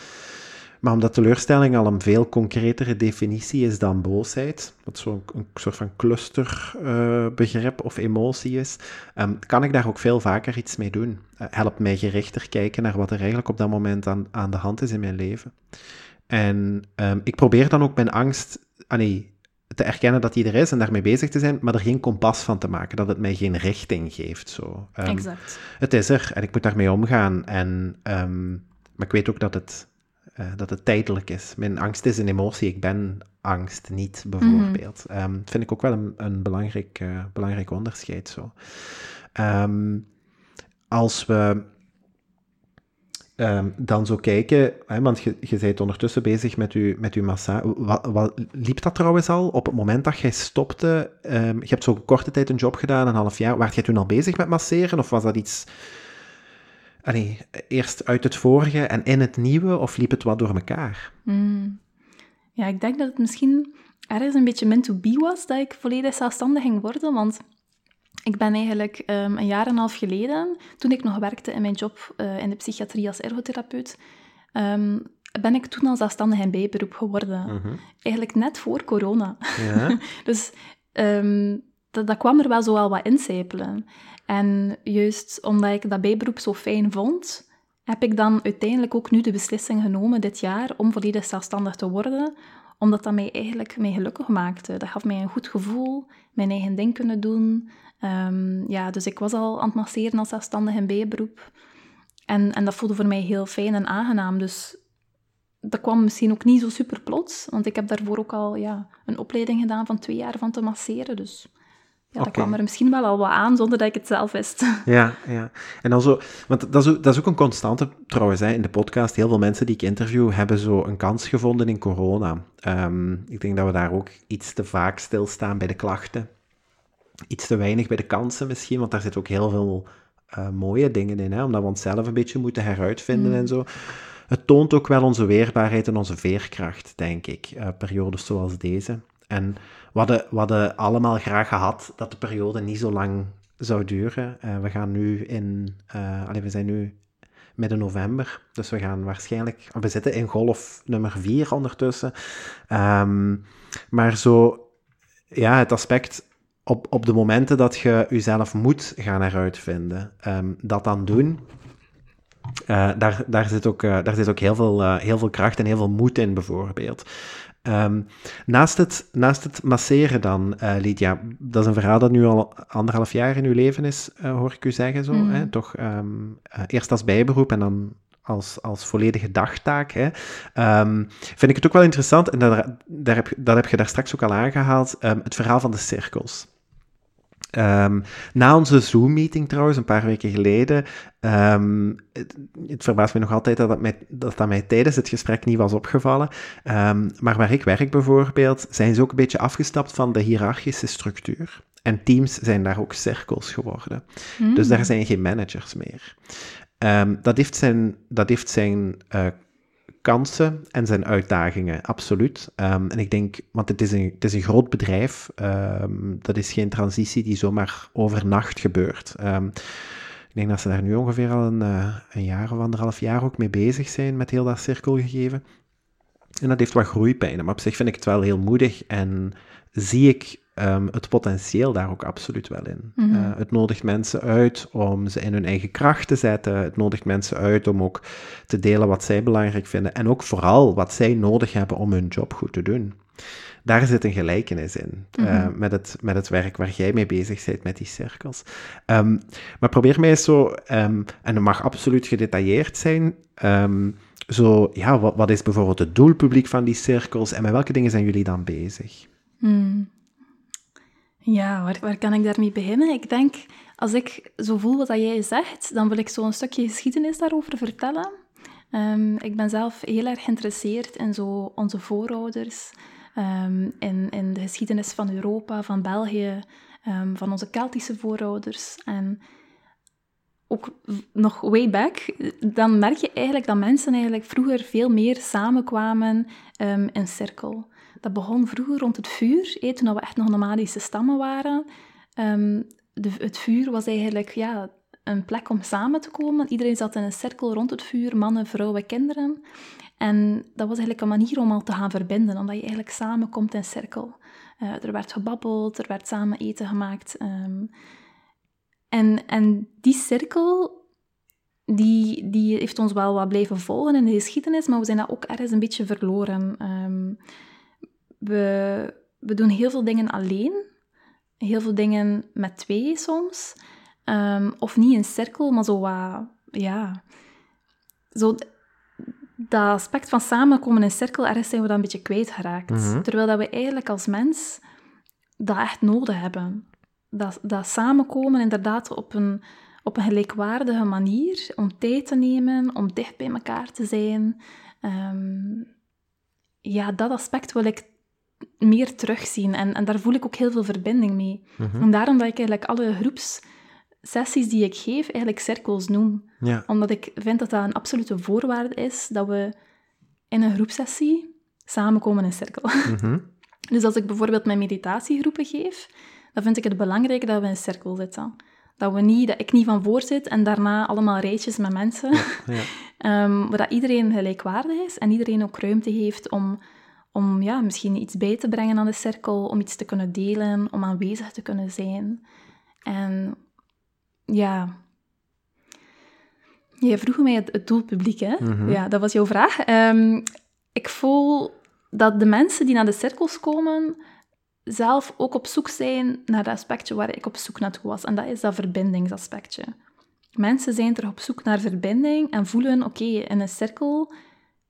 A: Maar omdat teleurstelling al een veel concretere definitie is dan boosheid, wat zo'n een soort van clusterbegrip uh, of emotie is, um, kan ik daar ook veel vaker iets mee doen. Uh, helpt mij gerichter kijken naar wat er eigenlijk op dat moment aan, aan de hand is in mijn leven. En um, ik probeer dan ook mijn angst, ah nee, te erkennen dat die er is en daarmee bezig te zijn, maar er geen kompas van te maken, dat het mij geen richting geeft. Zo.
B: Ehm, exact.
A: Het is er en ik moet daarmee omgaan. En, ehm, maar ik weet ook dat het, uh, dat het tijdelijk is. Mijn angst is een emotie, ik ben angst niet, bijvoorbeeld. Mm -hmm. vind ik ook wel een, een belangrijk, uh, belangrijk onderscheid. Zo. als we Um, dan zo kijken, hè, want je, je bent ondertussen bezig met je, met uw massa. Wat, wat, liep dat trouwens al op het moment dat jij stopte? Je hebt zo korte tijd een job gedaan, een half jaar. Waart jij toen al bezig met masseren? Of was dat iets... Allee, eerst uit het vorige en in het nieuwe? Of liep het wat door elkaar?
B: Mm. Ja, ik denk dat het misschien ergens een beetje meant to be was, dat ik volledig zelfstandig ging worden. Want ik ben eigenlijk um, een jaar en een half geleden, toen ik nog werkte in mijn job uh, in de psychiatrie als ergotherapeut, um, ben ik toen al zelfstandig in bijberoep geworden. Uh mhm. -huh. Eigenlijk net voor corona. Ja. dus um, dat, dat, kwam er wel zo wel wat incijpelen. En juist omdat ik dat bijberoep zo fijn vond, heb ik dan uiteindelijk ook nu de beslissing genomen dit jaar om volledig zelfstandig te worden, omdat dat mij eigenlijk mij gelukkig maakte. Dat gaf mij een goed gevoel, mijn eigen ding kunnen doen, Um, ja, dus ik was al aan het masseren als zelfstandig in bijberoep. En, en dat voelde voor mij heel fijn en aangenaam. Dus dat kwam misschien ook niet zo super plots, want ik heb daarvoor ook al ja, een opleiding gedaan van twee jaar van te masseren. Dus ja, dat kwam er misschien wel al wat aan, zonder dat ik het zelf wist.
A: Ja, ja. En dan zo, want dat is, ook, dat is ook een constante trouwens hè, in de podcast. Heel veel mensen die ik interview hebben zo een kans gevonden in corona. Um, ik denk dat we daar ook iets te vaak stilstaan bij de klachten iets te weinig bij de kansen misschien, want daar zit ook heel veel uh, mooie dingen in, hè, omdat we onszelf een beetje moeten heruitvinden mm. en zo. Het toont ook wel onze weerbaarheid en onze veerkracht, denk ik, uh, periodes zoals deze. En we hadden, we hadden allemaal graag gehad dat de periode niet zo lang zou duren. Uh, we gaan nu in, allez, we zijn nu midden november, dus we gaan waarschijnlijk, we zitten in golf nummer 4 ondertussen. Um, maar zo, ja, het aspect op, op de momenten dat je jezelf moet gaan heruitvinden, um, dat dan doen. Uh, daar, daar, zit ook, daar zit ook heel veel, heel veel kracht en heel veel moed in, bijvoorbeeld. Um, naast, het, naast het masseren dan, Lydia, dat is een verhaal dat nu al anderhalf jaar in uw leven is, hoor ik u zeggen zo. Mm. Hè? Toch um, eerst als bijberoep en dan als, als volledige dagtaak. Hè. Um, vind ik het ook wel interessant, en daar, daar heb, dat heb je daar straks ook al aangehaald, um, het verhaal van de cirkels. Um, na onze Zoom-meeting trouwens, een paar weken geleden, um, het, het, verbaast me nog altijd dat dat, mij, dat dat mij tijdens het gesprek niet was opgevallen, um, maar waar ik werk bijvoorbeeld, zijn ze ook een beetje afgestapt van de hiërarchische structuur. En teams zijn daar ook cirkels geworden. Mm. Dus daar zijn geen managers meer. dat heeft zijn, dat heeft zijn uh, kansen en zijn uitdagingen, absoluut. Um, en ik denk, want het is een, het is een groot bedrijf, um, dat is geen transitie die zomaar overnacht gebeurt. Um, ik denk dat ze daar nu ongeveer al een, uh, een jaar of anderhalf jaar ook mee bezig zijn met heel dat cirkelgegeven. En dat heeft wat groeipijnen, maar op zich vind ik het wel heel moedig en zie ik um, het potentieel daar ook absoluut wel in. Mm -hmm. uh, het nodigt mensen uit om ze in hun eigen kracht te zetten. Het nodigt mensen uit om ook te delen wat zij belangrijk vinden. En ook vooral wat zij nodig hebben om hun job goed te doen. Daar zit een gelijkenis in mm -hmm. uh, met, het, met het werk waar jij mee bezig bent met die cirkels. Um, maar probeer mij eens zo, um, en het mag absoluut gedetailleerd zijn. zo, ja, wat, wat, is bijvoorbeeld het doelpubliek van die cirkels en met welke dingen zijn jullie dan bezig?
B: Mm. Ja, waar, waar kan ik daarmee beginnen? Ik denk, als ik zo voel wat jij zegt, dan wil ik zo een stukje geschiedenis daarover vertellen. Um, ik ben zelf heel erg geïnteresseerd in zo onze voorouders, um, in, in de geschiedenis van Europa, van België, um, van onze Keltische voorouders. En ook nog way back, dan merk je eigenlijk dat mensen eigenlijk vroeger veel meer samenkwamen in cirkel. Dat begon vroeger rond het vuur, eh, toen we echt nog nomadische stammen waren. Um, de, het vuur was eigenlijk ja, een plek om samen te komen. Iedereen zat in een cirkel rond het vuur, mannen, vrouwen, kinderen. En dat was eigenlijk een manier om al te gaan verbinden, omdat je eigenlijk samenkomt in cirkel. Uh, er werd gebabbeld, er werd samen eten gemaakt. Um, en, en die cirkel, die, die heeft ons wel wat blijven volgen in de geschiedenis, maar we zijn dat ook ergens een beetje verloren. Um, we, we doen heel veel dingen alleen, heel veel dingen met twee soms. Ehm, of niet in cirkel, maar zo wat, ja... Zo, dat aspect van samenkomen in cirkel, ergens zijn we dat een beetje kwijtgeraakt.
A: Mhm.
B: Terwijl dat we eigenlijk als mens dat echt nodig hebben. Dat, dat samenkomen inderdaad op een, op een gelijkwaardige manier, om tijd te nemen, om dicht bij elkaar te zijn. Ehm, ja, dat aspect wil ik meer terugzien. En, en daar voel ik ook heel veel verbinding mee.
A: Mhm.
B: En daarom dat ik eigenlijk alle groepssessies die ik geef, eigenlijk cirkels noem.
A: Ja.
B: Omdat ik vind dat dat een absolute voorwaarde is, dat we in een groepsessie samenkomen in cirkel.
A: Mhm.
B: Dus als ik bijvoorbeeld mijn meditatiegroepen geef, dan vind ik het belangrijk dat we in cirkel zitten. Dat, we niet, dat ik niet van voor zit en daarna allemaal rijtjes met mensen.
A: Ja.
B: Ehm, waar dat iedereen gelijkwaardig is en iedereen ook ruimte heeft om, om ja, misschien iets bij te brengen aan de cirkel, om iets te kunnen delen, om aanwezig te kunnen zijn. En ja... Jij vroeg mij het, het doelpubliek, hè?
A: Mhm.
B: Ja, dat was jouw vraag. Ehm, ik voel dat de mensen die naar de cirkels komen, zelf ook op zoek zijn naar dat aspectje waar ik op zoek naartoe was. En dat is dat verbindingsaspectje. Mensen zijn terug op zoek naar verbinding en voelen, oké, in een cirkel,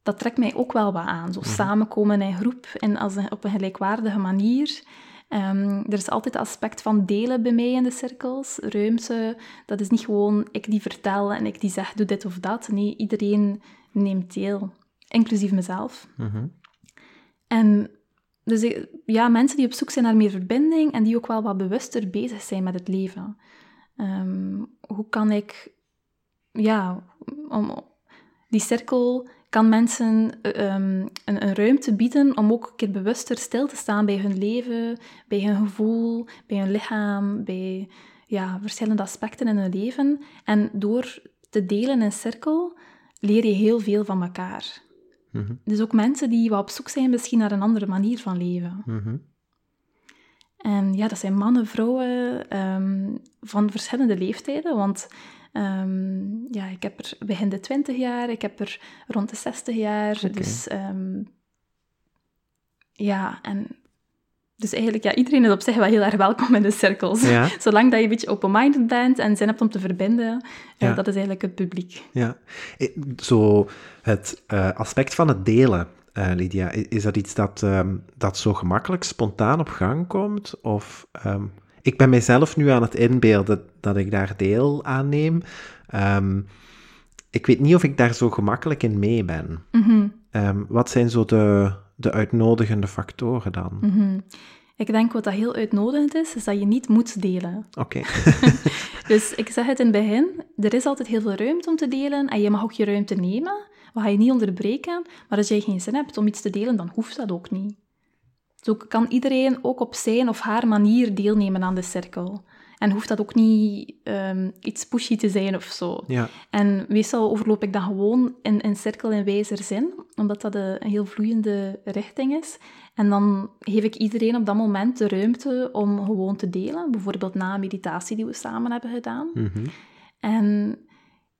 B: dat trekt mij ook wel wat aan. Zo samenkomen in groep en als een, op een gelijkwaardige manier. Ehm, er is altijd het aspect van delen bij mij in de cirkels. Ruimte, dat is niet gewoon ik die vertel en ik die zeg doe dit of dat. Nee, iedereen neemt deel, inclusief mezelf.
A: Mhm.
B: En dus ik- ja, mensen die op zoek zijn naar meer verbinding en die ook wel wat bewuster bezig zijn met het leven. Ehm, hoe kan ik, ja, om, die cirkel kan mensen eh, ehm, een, een ruimte bieden om ook een keer bewuster stil te staan bij hun leven, bij hun gevoel, bij hun lichaam, bij ja, verschillende aspecten in hun leven. En door te delen in cirkel leer je heel veel van elkaar.
A: Mhm.
B: Dus ook mensen die wat op zoek zijn misschien naar een andere manier van leven.
A: Mhm.
B: En ja, dat zijn mannen, vrouwen ehm, van verschillende leeftijden. Want ehm, ja, ik heb er begin de 20 jaar, ik heb er rond de 60 jaar. Dus ehm, ja, en dus eigenlijk, ja, iedereen is op zich wel heel erg welkom in de cirkels.
A: Ja.
B: Zolang dat je een beetje open-minded bent en zin hebt om te verbinden, ja,
A: Ja.
B: dat is eigenlijk het publiek.
A: Ja, Eh, zo het eh, aspect van het delen, eh, Lydia, is dat iets dat, ehm, dat zo gemakkelijk spontaan op gang komt? Of ik ben mijzelf nu aan het inbeelden dat ik daar deel aan neem. Ehm, ik weet niet of ik daar zo gemakkelijk in mee ben.
B: Mhm.
A: Ehm, wat zijn zo de, de uitnodigende factoren dan?
B: Mhm. Ik denk wat dat heel uitnodigend is, is dat je niet moet delen.
A: Oké.
B: Dus ik zeg het in het begin, er is altijd heel veel ruimte om te delen en je mag ook je ruimte nemen. We gaan je niet onderbreken, maar als jij geen zin hebt om iets te delen, dan hoeft dat ook niet. Zo kan iedereen ook op zijn of haar manier deelnemen aan de cirkel. En hoeft dat ook niet ehm, iets pushy te zijn of zo.
A: Ja.
B: En meestal overloop ik dat gewoon in, in cirkel in wijzer zin, omdat dat een een heel vloeiende richting is. En dan geef ik iedereen op dat moment de ruimte om gewoon te delen. Bijvoorbeeld na een meditatie die we samen hebben gedaan.
A: Mhm.
B: En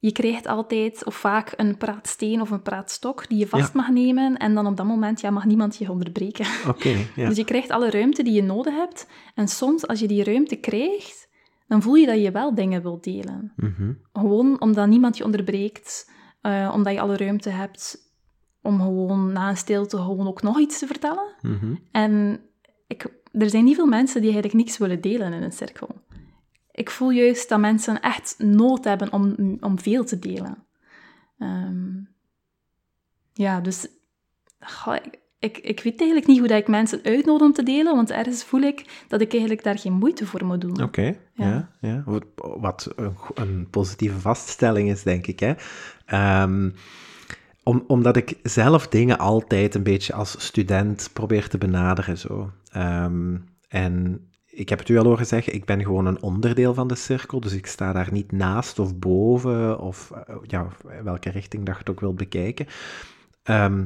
B: je krijgt altijd of vaak een praatsteen of een praatstok die je vast
A: Ja.
B: mag nemen. En dan op dat moment ja, mag niemand je onderbreken.
A: Oké, ja.
B: Dus je krijgt alle ruimte die je nodig hebt. En soms, als je die ruimte krijgt, dan voel je dat je wel dingen wilt delen.
A: Mhm.
B: Gewoon omdat niemand je onderbreekt, eh, omdat je alle ruimte hebt om gewoon na een stilte gewoon ook nog iets te vertellen.
A: Mhm.
B: En ik, er zijn niet veel mensen die eigenlijk niks willen delen in een cirkel. Ik voel juist dat mensen echt nood hebben om, om veel te delen. Ehm, ja, dus goh, ik, ik, ik weet eigenlijk niet hoe dat ik mensen uitnodig om te delen, want ergens voel ik dat ik eigenlijk daar geen moeite voor moet doen.
A: Oké, ja.
B: Ja.
A: Ja, Wat, een, een positieve vaststelling is, denk ik. Hè? Ehm, om, omdat ik zelf dingen altijd een beetje als student probeer te benaderen. Zo. Ehm, en ik heb het u al horen zeggen, ik ben gewoon een onderdeel van de cirkel, dus ik sta daar niet naast of boven, of eh, ja, welke richting dat je ook wilt bekijken. Ehm,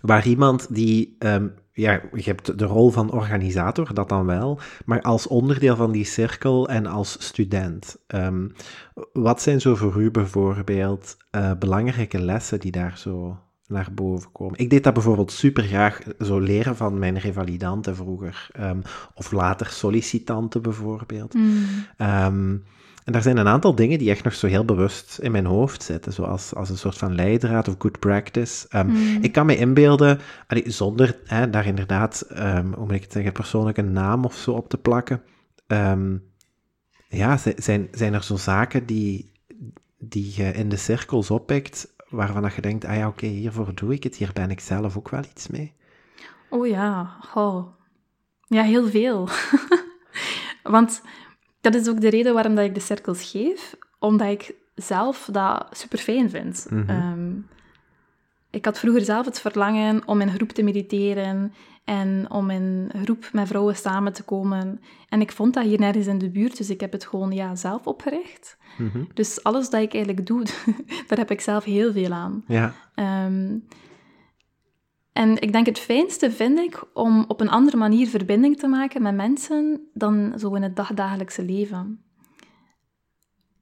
A: waar iemand die, ehm, ja, je hebt de rol van organisator, dat dan wel, maar als onderdeel van die cirkel en als student. ehm, wat zijn zo voor u bijvoorbeeld eh, belangrijke lessen die daar zo naar boven komen. Ik deed dat bijvoorbeeld super graag, zo leren van mijn revalidanten vroeger. ehm, of later sollicitanten bijvoorbeeld.
B: Mm.
A: Ehm, en daar zijn een aantal dingen die echt nog zo heel bewust in mijn hoofd zitten, zoals als een soort van leidraad of good practice. Ehm,
B: Mm.
A: Ik kan me inbeelden, allee, zonder hè, daar inderdaad, hoe moet ik het zeggen, persoonlijk een naam of zo op te plakken. Ja, zi- zijn, zijn er zo zaken die, die je in de cirkels oppikt, waarvan dat je denkt, ah ja, oké, hiervoor doe ik het, hier ben ik zelf ook wel iets mee.
B: Oh ja, goh. Ja, heel veel. Want dat is ook de reden waarom dat ik de cirkels geef, omdat ik zelf dat super fijn vind.
A: Mhm.
B: Ehm, ik had vroeger zelf het verlangen om in groep te mediteren en om in groep met vrouwen samen te komen. En ik vond dat hier nergens in de buurt, dus ik heb het gewoon ja, zelf opgericht.
A: Mhm.
B: Dus alles dat ik eigenlijk doe, daar heb ik zelf heel veel aan.
A: Ja,
B: Ehm, en ik denk het fijnste vind ik om op een andere manier verbinding te maken met mensen dan zo in het dagdagelijkse leven.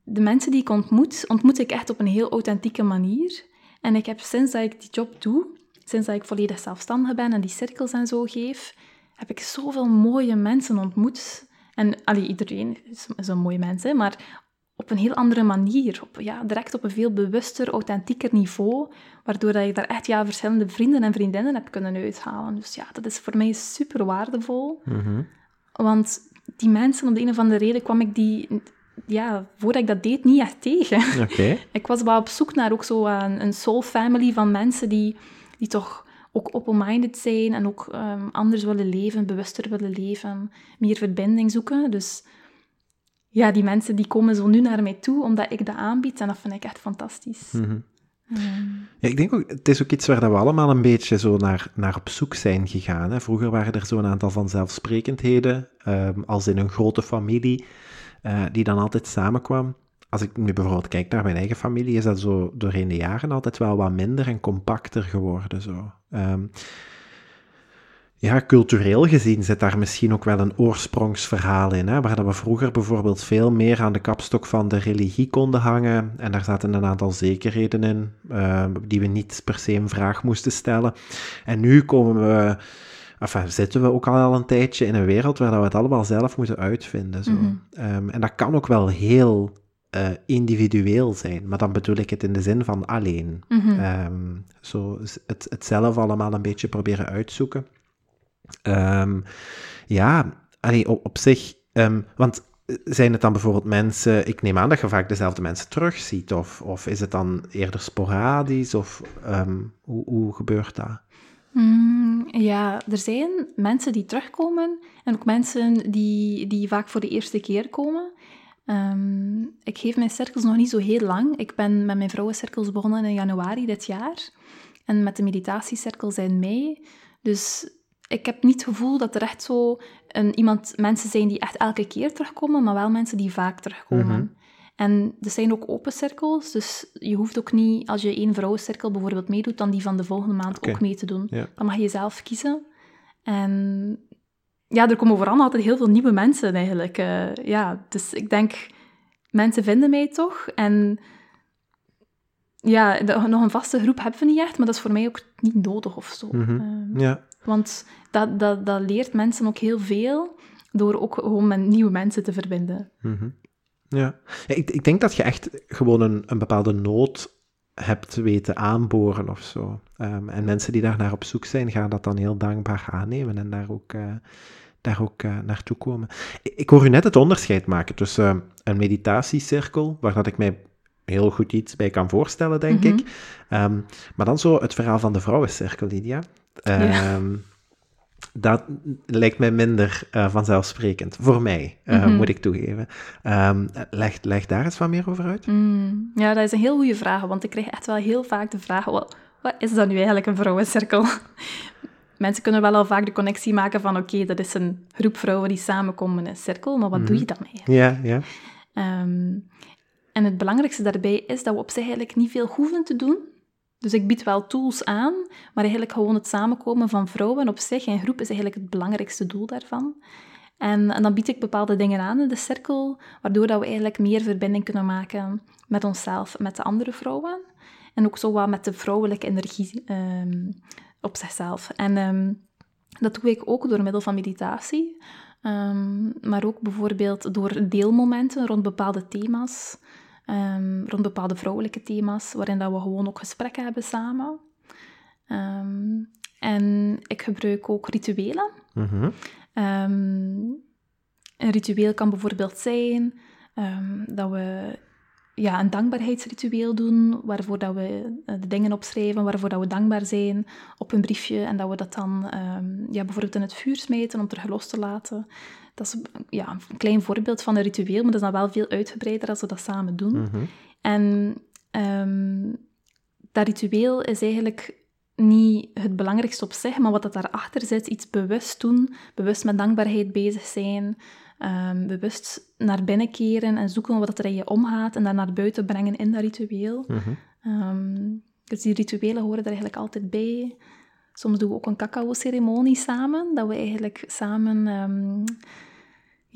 B: De mensen die ik ontmoet, ontmoet ik echt op een heel authentieke manier. En ik heb sinds dat ik die job doe, sinds dat ik volledig zelfstandig ben en die cirkels en zo geef, heb ik zoveel mooie mensen ontmoet. En allee, iedereen is, is een mooi mens, hè, maar op een heel andere manier. Op, ja, direct op een veel bewuster, authentieker niveau. Waardoor dat ik daar echt ja, verschillende vrienden en vriendinnen heb kunnen uithalen. Dus ja, dat is voor mij super waardevol.
A: mhm.
B: Want die mensen, om de een of andere reden, kwam ik die... Ja, voordat ik dat deed, niet echt tegen.
A: oké.
B: Ik was wel op zoek naar ook zo een, een soul family van mensen die, die toch ook open-minded zijn en ook ehm, anders willen leven, bewuster willen leven, meer verbinding zoeken. Dus ja, die mensen die komen zo nu naar mij toe omdat ik dat aanbied en dat vind ik echt fantastisch.
A: Mhm.
B: Ehm,
A: Ja, ik denk ook, het is ook iets waar dat we allemaal een beetje zo naar, naar op zoek zijn gegaan. Hè. Vroeger waren er zo'n aantal vanzelfsprekendheden, ehm, als in een grote familie, eh, die dan altijd samenkwam. Als ik nu bijvoorbeeld kijk naar mijn eigen familie, is dat zo doorheen de jaren altijd wel wat minder en compacter geworden. Zo. Ehm, ja, cultureel gezien zit daar misschien ook wel een oorsprongsverhaal in, hè, waar dat we vroeger bijvoorbeeld veel meer aan de kapstok van de religie konden hangen. En daar zaten een aantal zekerheden in, eh, die we niet per se een vraag moesten stellen. En nu komen we, enfin, zitten we ook al een tijdje in een wereld waar dat we het allemaal zelf moeten uitvinden. Zo.
B: Mhm.
A: Ehm, en dat kan ook wel heel eh, individueel zijn, maar dan bedoel ik het in de zin van alleen. Ehm, zo het, het zelf allemaal een beetje proberen uitzoeken. Ehm, ja, allee, op, op zich, ehm, want zijn het dan bijvoorbeeld mensen, ik neem aan dat je vaak dezelfde mensen terugziet, of, of is het dan eerder sporadisch, of hoe, hoe gebeurt dat?
B: Mm, ja, er zijn mensen die terugkomen en ook mensen die, die vaak voor de eerste keer komen. Ehm, ik geef mijn cirkels nog niet zo heel lang. Ik ben met mijn vrouwencirkels begonnen in januari dit jaar. En met de meditatiecirkels in mei. Dus ik heb niet het gevoel dat er echt zo een, iemand, mensen zijn die echt elke keer terugkomen, maar wel mensen die vaak terugkomen.
A: Mhm.
B: En er zijn ook open cirkels, dus je hoeft ook niet, als je één vrouwencirkel bijvoorbeeld meedoet, dan die van de volgende maand ook mee te doen.
A: Ja.
B: Dan mag je zelf kiezen. En ja, er komen vooral altijd heel veel nieuwe mensen eigenlijk. eh, ja, dus ik denk, mensen vinden mij toch. En ja, de- nog een vaste groep hebben we niet echt, maar dat is voor mij ook niet nodig of zo.
A: Mhm.
B: Ehm,
A: Ja,
B: want dat, dat, dat leert mensen ook heel veel door ook gewoon met nieuwe mensen te verbinden.
A: mhm. ja. Ja, ik, ik denk dat je echt gewoon een, een bepaalde nood hebt weten aanboren of zo. Ehm, en mensen die daar naar op zoek zijn, gaan dat dan heel dankbaar aannemen en daar ook, eh, daar ook eh, naartoe komen. Ik, ik hoor u net het onderscheid maken tussen eh, een meditatiecirkel, waar dat ik mij heel goed iets bij kan voorstellen, denk
B: Mhm.
A: ik. Ehm, maar dan zo het verhaal van de vrouwencirkel, Lydia. Ehm, Dat lijkt mij minder eh, vanzelfsprekend. Voor mij, eh,
B: Mhm.
A: moet ik toegeven. Ehm, leg, leg daar eens wat meer over uit.
B: Mm, ja, dat is een heel goede vraag, want ik krijg echt wel heel vaak de vraag, wat, wat is dat nu eigenlijk een vrouwencirkel? Mensen kunnen wel al vaak de connectie maken van, oké, dat is een groep vrouwen die samenkomen in een cirkel, maar wat doe je dan eigenlijk?
A: Ja, ja.
B: Ehm, en het belangrijkste daarbij is dat we op zich eigenlijk niet veel hoeven te doen. Dus ik bied wel tools aan, maar eigenlijk gewoon het samenkomen van vrouwen op zich in groep is eigenlijk het belangrijkste doel daarvan. En, en dan bied ik bepaalde dingen aan in de cirkel, waardoor dat we eigenlijk meer verbinding kunnen maken met onszelf en met de andere vrouwen. En ook zo wat met de vrouwelijke energie ehm, op zichzelf. En ehm, dat doe ik ook door middel van meditatie. Ehm, maar ook bijvoorbeeld door deelmomenten rond bepaalde thema's. Rond bepaalde vrouwelijke thema's, waarin dat we gewoon ook gesprekken hebben samen. en ik gebruik ook rituelen.
A: Mhm.
B: een ritueel kan bijvoorbeeld zijn dat we ja, een dankbaarheidsritueel doen, waarvoor dat we eh, de dingen opschrijven, waarvoor dat we dankbaar zijn op een briefje en dat we dat dan um, ja, bijvoorbeeld in het vuur smeten om terug los te laten. Dat is ja, een klein voorbeeld van een ritueel, maar dat is dan wel veel uitgebreider als we dat samen doen.
A: Mhm.
B: En um, dat ritueel is eigenlijk niet het belangrijkste op zich, maar wat dat daarachter zit, iets bewust doen, bewust met dankbaarheid bezig zijn, um, bewust naar binnen keren en zoeken wat er in je omgaat en dat naar buiten brengen in dat ritueel.
A: Mhm.
B: Ehm, dus die rituelen horen er eigenlijk altijd bij. Soms doen we ook een cacao-ceremonie samen, dat we eigenlijk samen um,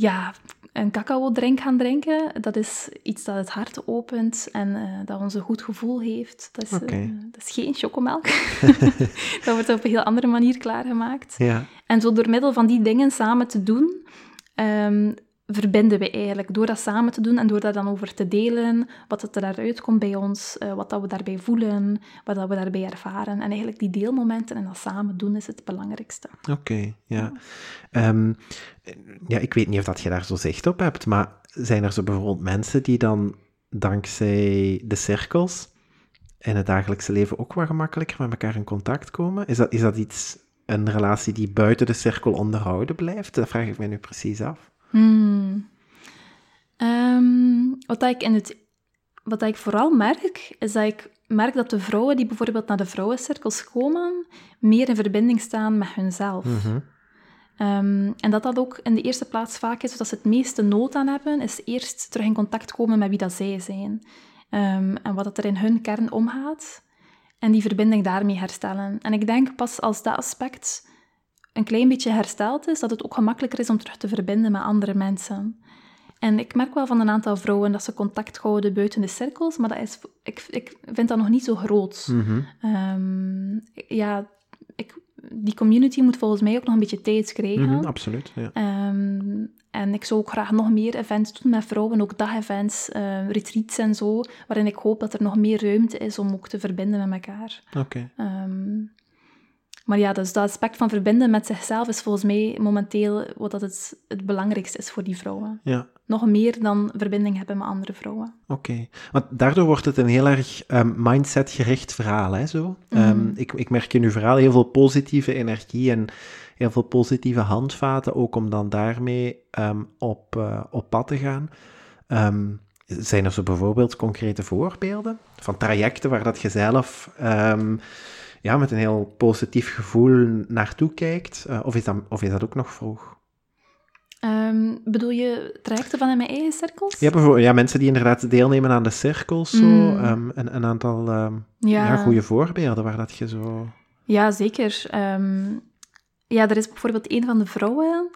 B: ja, een cacao-drink gaan drinken. Dat is iets dat het hart opent en uh, dat ons een goed gevoel heeft. Dat is,
A: okay.
B: uh, dat is geen chocomelk. dat wordt op een heel andere manier klaargemaakt.
A: Ja.
B: En zo door middel van die dingen samen te doen, um, verbinden we eigenlijk. Door dat samen te doen en door daar dan over te delen, wat er daaruit komt bij ons, uh, wat dat we daarbij voelen, wat dat we daarbij ervaren. En eigenlijk die deelmomenten en dat samen doen is het belangrijkste.
A: Oké, okay, ja. Ja. Um, ja, ik weet niet of dat je daar zo zicht op hebt, maar zijn er zo bijvoorbeeld mensen die dan dankzij de cirkels in het dagelijkse leven ook wat gemakkelijker met elkaar in contact komen? Is dat, is dat iets een relatie die buiten de cirkel onderhouden blijft? Dat vraag ik me nu precies af.
B: Hmm. Um, wat, ik in het, wat ik vooral merk, is dat ik merk dat de vrouwen die bijvoorbeeld naar de vrouwencirkels komen, meer in verbinding staan met hunzelf.
A: Mm -hmm.
B: um, en dat dat ook in de eerste plaats vaak is, dat ze het meeste nood aan hebben, is eerst terug in contact komen met wie dat zij zijn. Um, en wat er in hun kern omgaat en die verbinding daarmee herstellen. En ik denk pas als dat aspect een klein beetje hersteld is, dat het ook gemakkelijker is om terug te verbinden met andere mensen. En ik merk wel van een aantal vrouwen dat ze contact houden buiten de cirkels, maar dat is, ik, ik vind dat nog niet zo groot.
A: Mm -hmm.
B: um, ja, ik, die community moet volgens mij ook nog een beetje tijd krijgen.
A: Mm -hmm, absoluut, ja.
B: Um, en ik zou ook graag nog meer events doen met vrouwen, ook dagevents, uh, retreats en zo, waarin ik hoop dat er nog meer ruimte is om ook te verbinden met elkaar.
A: Oké.
B: Okay. Um, maar ja, dus dat aspect van verbinden met zichzelf is volgens mij momenteel wat dat het, het belangrijkste is voor die vrouwen.
A: Ja.
B: Nog meer dan verbinding hebben met andere vrouwen.
A: Oké, okay. want daardoor wordt het een heel erg um, mindset-gericht verhaal, hè, zo. Mm -hmm. um, ik, ik merk in uw verhaal heel veel positieve energie en heel veel positieve handvaten, ook om dan daarmee um, op, uh, op pad te gaan. Zijn er zo bijvoorbeeld concrete voorbeelden van trajecten waar dat je zelf ja, met een heel positief gevoel naartoe kijkt? Uh, of, is dat, of is dat ook nog vroeg?
B: bedoel je trajecten van in mijn eigen cirkels?
A: Ja, bijvoorbeeld, ja, mensen die inderdaad deelnemen aan de cirkels, zo, mm. een, een aantal ja. Ja, goede voorbeelden waar dat je zo...
B: Ja, zeker. Ja, er is bijvoorbeeld een van de vrouwen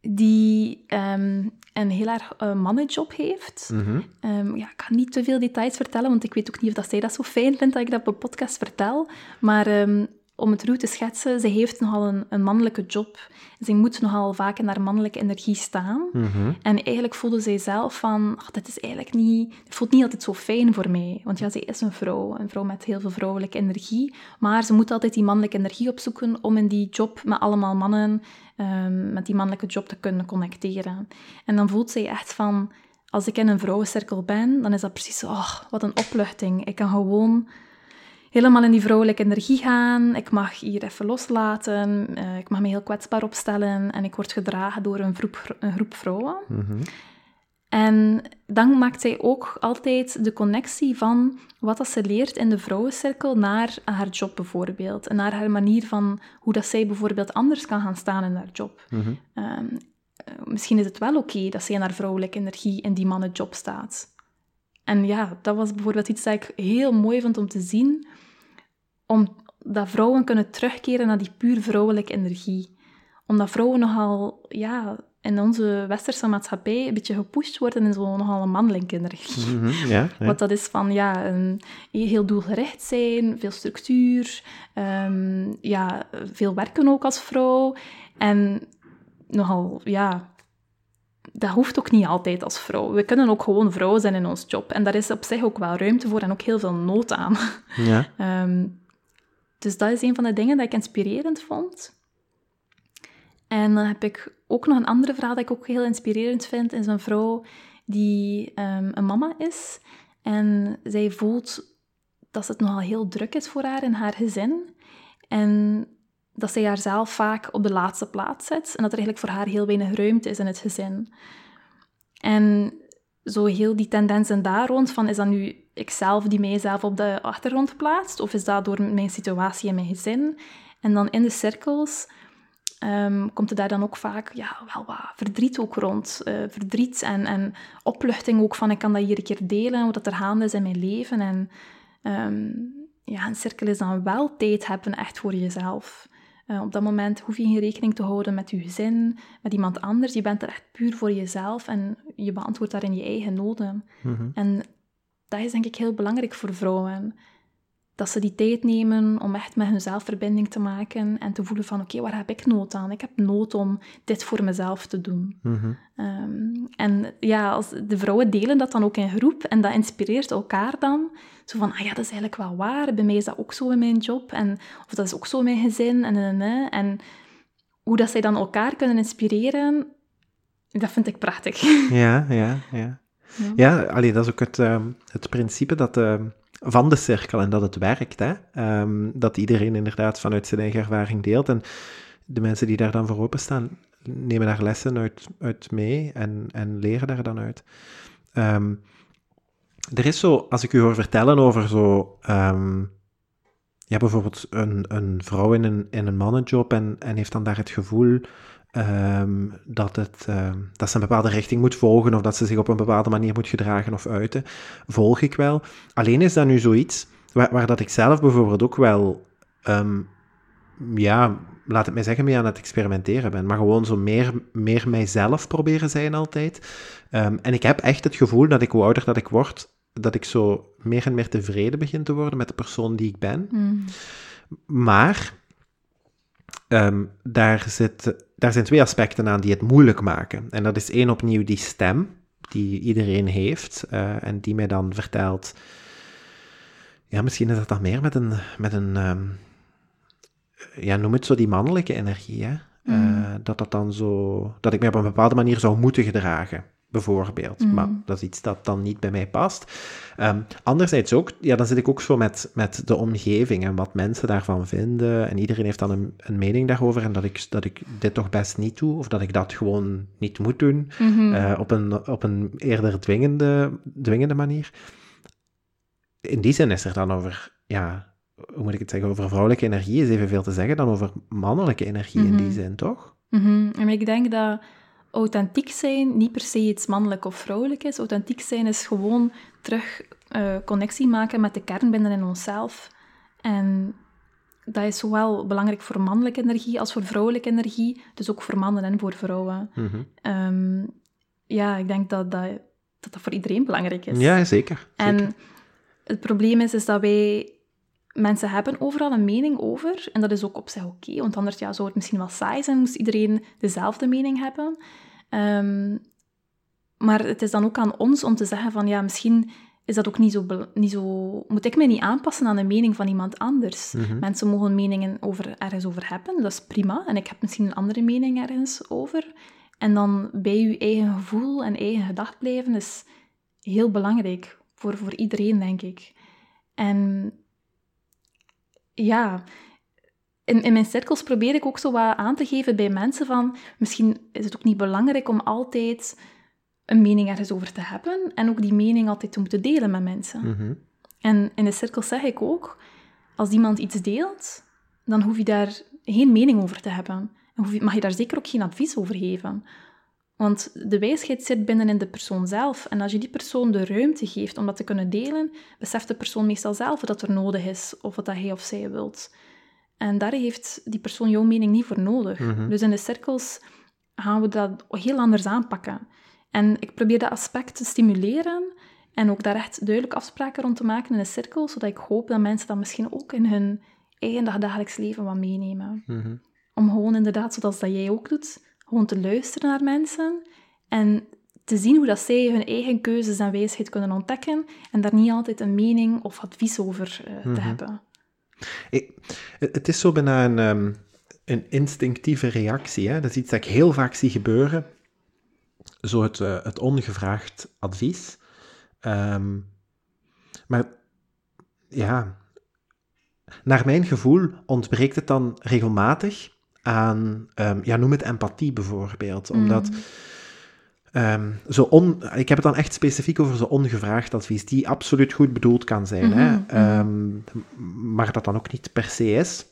B: die um, een heel erg uh, mannenjob heeft.
A: Mm -hmm.
B: um, ja, ik ga niet te veel details vertellen, want ik weet ook niet of dat zij dat zo fijn vindt dat ik dat op een podcast vertel. Maar um, om het ruw te schetsen, ze heeft nogal een, een mannelijke job. Ze moet nogal vaak in haar mannelijke energie staan.
A: Mm -hmm.
B: En eigenlijk voelde zij zelf van, ach, dat is eigenlijk niet... Het voelt niet altijd zo fijn voor mij. Want ja, zij is een vrouw. Een vrouw met heel veel vrouwelijke energie. Maar ze moet altijd die mannelijke energie opzoeken om in die job met allemaal mannen, um, met die mannelijke job te kunnen connecteren. En dan voelt zij echt van, als ik in een vrouwencirkel ben, dan is dat precies oh, wat een opluchting. Ik kan gewoon helemaal in die vrouwelijke energie gaan. Ik mag hier even loslaten. Uh, ik mag me heel kwetsbaar opstellen. En ik word gedragen door een groep, een groep vrouwen.
A: Mm -hmm.
B: En dan maakt zij ook altijd de connectie van wat dat ze leert in de vrouwencirkel naar haar job bijvoorbeeld. En naar haar manier van hoe dat zij bijvoorbeeld anders kan gaan staan in haar job.
A: Mm -hmm.
B: um, misschien is het wel oké okay dat zij in haar vrouwelijke energie in die mannenjob staat. En ja, dat was bijvoorbeeld iets dat ik heel mooi vond om te zien. Omdat vrouwen kunnen terugkeren naar die puur vrouwelijke energie. Omdat vrouwen nogal, ja, in onze westerse maatschappij een beetje gepusht wordt in zo'n nogal een mannelijke energie.
A: Mhm, ja, ja.
B: Wat dat is van, ja, een, heel doelgericht zijn, veel structuur, ehm, ja, veel werken ook als vrouw. En nogal, ja, dat hoeft ook niet altijd als vrouw. We kunnen ook gewoon vrouw zijn in ons job. En daar is op zich ook wel ruimte voor en ook heel veel nood aan.
A: Ja.
B: Ehm, dus dat is een van de dingen dat ik inspirerend vond. En dan heb ik ook nog een andere verhaal dat ik ook heel inspirerend vind. Is een vrouw die ehm, een mama is. En zij voelt dat het nogal heel druk is voor haar in haar gezin. En dat zij haarzelf vaak op de laatste plaats zet. En dat er eigenlijk voor haar heel weinig ruimte is in het gezin. En zo heel die tendensen daar rond, van is dat nu ikzelf die mijzelf op de achtergrond plaatst? Of is dat door mijn situatie in mijn gezin? En dan in de cirkels Ehm, komt er daar dan ook vaak ja, wel wat verdriet ook rond. Uh, verdriet en, en opluchting ook van ik kan dat hier een keer delen, wat er gaande is in mijn leven. En um, ja, een cirkel is dan wel tijd hebben echt voor jezelf. Uh, op dat moment hoef je geen rekening te houden met je gezin, met iemand anders. Je bent er echt puur voor jezelf en je beantwoordt daarin je eigen noden. Mm En dat is denk ik heel belangrijk voor vrouwen dat ze die tijd nemen om echt met hunzelf verbinding te maken en te voelen van oké, waar heb ik nood aan? Ik heb nood om dit voor mezelf te doen.
A: Mhm.
B: Ehm, en ja, als de vrouwen delen dat dan ook in groep en dat inspireert elkaar dan. Zo van, ah ja, dat is eigenlijk wel waar. Bij mij is dat ook zo in mijn job. En, of dat is ook zo in mijn gezin. En, en, en, en hoe dat zij dan elkaar kunnen inspireren, dat vind ik prachtig.
A: Ja, ja, ja. Ja, ja allee, dat is ook het, uh, het principe dat... Uh van de cirkel en dat het werkt. Hè? Ehm, dat iedereen inderdaad vanuit zijn eigen ervaring deelt. En de mensen die daar dan voor openstaan, nemen daar lessen uit, uit mee en, en leren daar dan uit. Ehm, er is zo, als ik u hoor vertellen over zo. Um, ja, bijvoorbeeld een, een vrouw in een, in een mannenjob en, en heeft dan daar het gevoel Ehm, dat, het, ehm, dat ze een bepaalde richting moet volgen of dat ze zich op een bepaalde manier moet gedragen of uiten, volg ik wel. Alleen is dat nu zoiets waar, waar dat ik zelf bijvoorbeeld ook wel, um, ja, laat het mij zeggen, mee aan het experimenteren ben, maar gewoon zo meer, meer mijzelf proberen zijn altijd. en ik heb echt het gevoel dat ik, hoe ouder dat ik word, dat ik zo meer en meer tevreden begin te worden met de persoon die ik ben.
B: Mm.
A: Maar daar zit daar zijn twee aspecten aan die het moeilijk maken. En dat is één opnieuw die stem die iedereen heeft uh, en die mij dan vertelt. Ja, misschien is dat dan meer met een, met een um, ja, noem het zo die mannelijke energie, hè? Mm. Uh, dat dat dan zo, dat ik me op een bepaalde manier zou moeten gedragen bijvoorbeeld.
B: Mm.
A: Maar dat is iets dat dan niet bij mij past. Um, anderzijds ook, ja, dan zit ik ook zo met, met de omgeving en wat mensen daarvan vinden. En iedereen heeft dan een, een mening daarover en dat ik, dat ik dit toch best niet doe, of dat ik dat gewoon niet moet doen,
B: mm-hmm.
A: uh, op, een, op een eerder dwingende, dwingende manier. In die zin is er dan over, ja, hoe moet ik het zeggen, over vrouwelijke energie is evenveel te zeggen dan over mannelijke energie in die zin, toch?
B: Mm-hmm. En ik denk dat authentiek zijn niet per se iets mannelijk of vrouwelijk is. Authentiek zijn is gewoon terug uh, connectie maken met de kern binnen in onszelf. En dat is zowel belangrijk voor mannelijke energie als voor vrouwelijke energie. Dus ook voor mannen en voor vrouwen.
A: Mm -hmm.
B: um, ja, ik denk dat dat, dat dat voor iedereen belangrijk is.
A: Ja, zeker.
B: En
A: zeker.
B: het probleem is, is dat wij mensen hebben overal een mening over. En dat is ook op zich oké, want anders ja, zou het misschien wel saai zijn, moest iedereen dezelfde mening hebben. Um, maar het is dan ook aan ons om te zeggen van, ja, misschien is dat ook niet zo, niet zo... Moet ik mij niet aanpassen aan de mening van iemand anders?
A: Mm -hmm.
B: Mensen mogen meningen over, ergens over hebben, dat is prima. En ik heb misschien een andere mening ergens over. En dan bij je eigen gevoel en eigen gedacht blijven is heel belangrijk. Voor, voor iedereen, denk ik. En ja, in, in mijn cirkels probeer ik ook zo wat aan te geven bij mensen van, misschien is het ook niet belangrijk om altijd een mening ergens over te hebben en ook die mening altijd te moeten delen met mensen.
A: Mm -hmm.
B: En in de cirkels zeg ik ook, als iemand iets deelt, dan hoef je daar geen mening over te hebben. En mag je daar zeker ook geen advies over geven. Want de wijsheid zit binnen in de persoon zelf. En als je die persoon de ruimte geeft om dat te kunnen delen, beseft de persoon meestal zelf wat er nodig is of wat hij of zij wilt. En daar heeft die persoon jouw mening niet voor nodig.
A: Mm -hmm.
B: Dus in de cirkels gaan we dat heel anders aanpakken. En ik probeer dat aspect te stimuleren en ook daar echt duidelijk afspraken rond te maken in een cirkel, zodat ik hoop dat mensen dat misschien ook in hun eigen dagelijks leven wat meenemen.
A: Mhm.
B: Om gewoon inderdaad, zoals dat jij ook doet, gewoon te luisteren naar mensen en te zien hoe dat zij hun eigen keuzes en wijsheid kunnen ontdekken en daar niet altijd een mening of advies over eh, te
A: Mhm.
B: hebben.
A: Ik- het het is zo bijna een, ehm, een instinctieve reactie. Hè? Dat is iets dat ik heel vaak zie gebeuren. Zo het, eh, het ongevraagd advies. Ehm, maar ja, naar mijn gevoel ontbreekt het dan regelmatig aan, ehm, ja, noem het empathie bijvoorbeeld. Omdat
B: Mm.
A: Ehm, zo on, ik heb het dan echt specifiek over zo ongevraagd advies, die absoluut goed bedoeld kan zijn, hè?
B: Mhm, mhm.
A: Ehm, maar dat dan ook niet per se is.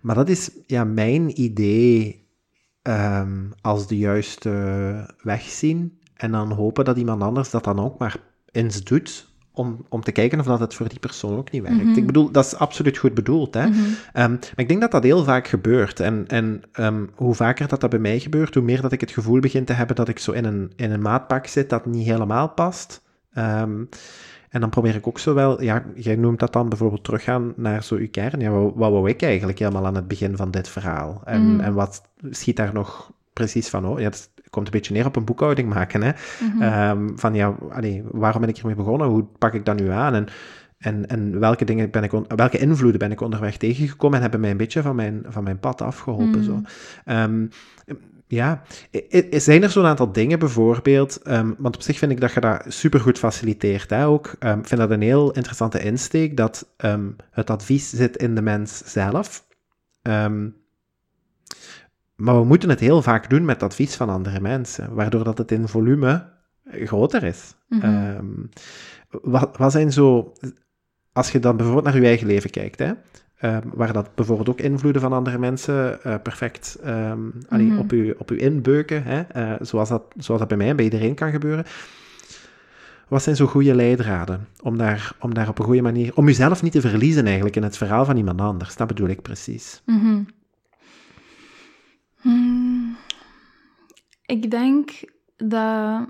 A: Maar dat is ja, mijn idee als de juiste weg zien en dan hopen dat iemand anders dat dan ook maar eens doet om, om te kijken of dat het voor die persoon ook niet werkt.
B: Mhm.
A: Ik bedoel, dat is absoluut goed bedoeld, hè?
B: Mhm.
A: Ehm, maar ik denk dat dat heel vaak gebeurt. En, en ehm, hoe vaker dat, dat bij mij gebeurt, hoe meer dat ik het gevoel begin te hebben dat ik zo in een, in een maatpak zit dat niet helemaal past. Ehm, en dan probeer ik ook zo wel, ja, jij noemt dat dan bijvoorbeeld teruggaan naar zo uw kern. Ja, wat, wat wou ik eigenlijk helemaal aan het begin van dit verhaal? En,
B: Mhm.
A: en wat schiet daar nog precies van? Oh, ja, het komt een beetje neer op een boekhouding maken, hè?
B: Mhm.
A: Ehm, van ja, allee, waarom ben ik hiermee begonnen? Hoe pak ik dat nu aan? En, en, en welke, dingen ben ik on- welke invloeden ben ik onderweg tegengekomen en hebben mij een beetje van mijn, van mijn pad afgeholpen?
B: Mm.
A: Zo. Ehm, ja, zijn er zo'n aantal dingen bijvoorbeeld, ehm, want op zich vind ik dat je dat supergoed faciliteert hè, ook. Ik vind dat een heel interessante insteek, dat het advies zit in de mens zelf. Maar we moeten het heel vaak doen met advies van andere mensen, waardoor dat het in volume groter is. Ehm, wat, wat zijn zo, als je dan bijvoorbeeld naar je eigen leven kijkt, hè, ehm, waar dat bijvoorbeeld ook invloeden van andere mensen eh, perfect allee,
B: Mhm.
A: op, u, op u inbeuken, hè, eh, zoals, dat, zoals dat bij mij en bij iedereen kan gebeuren. Wat zijn zo goede leidraden om daar, om daar op een goede manier, om jezelf niet te verliezen eigenlijk in het verhaal van iemand anders? Dat bedoel ik precies.
B: Mhm. Hmm. Ik denk dat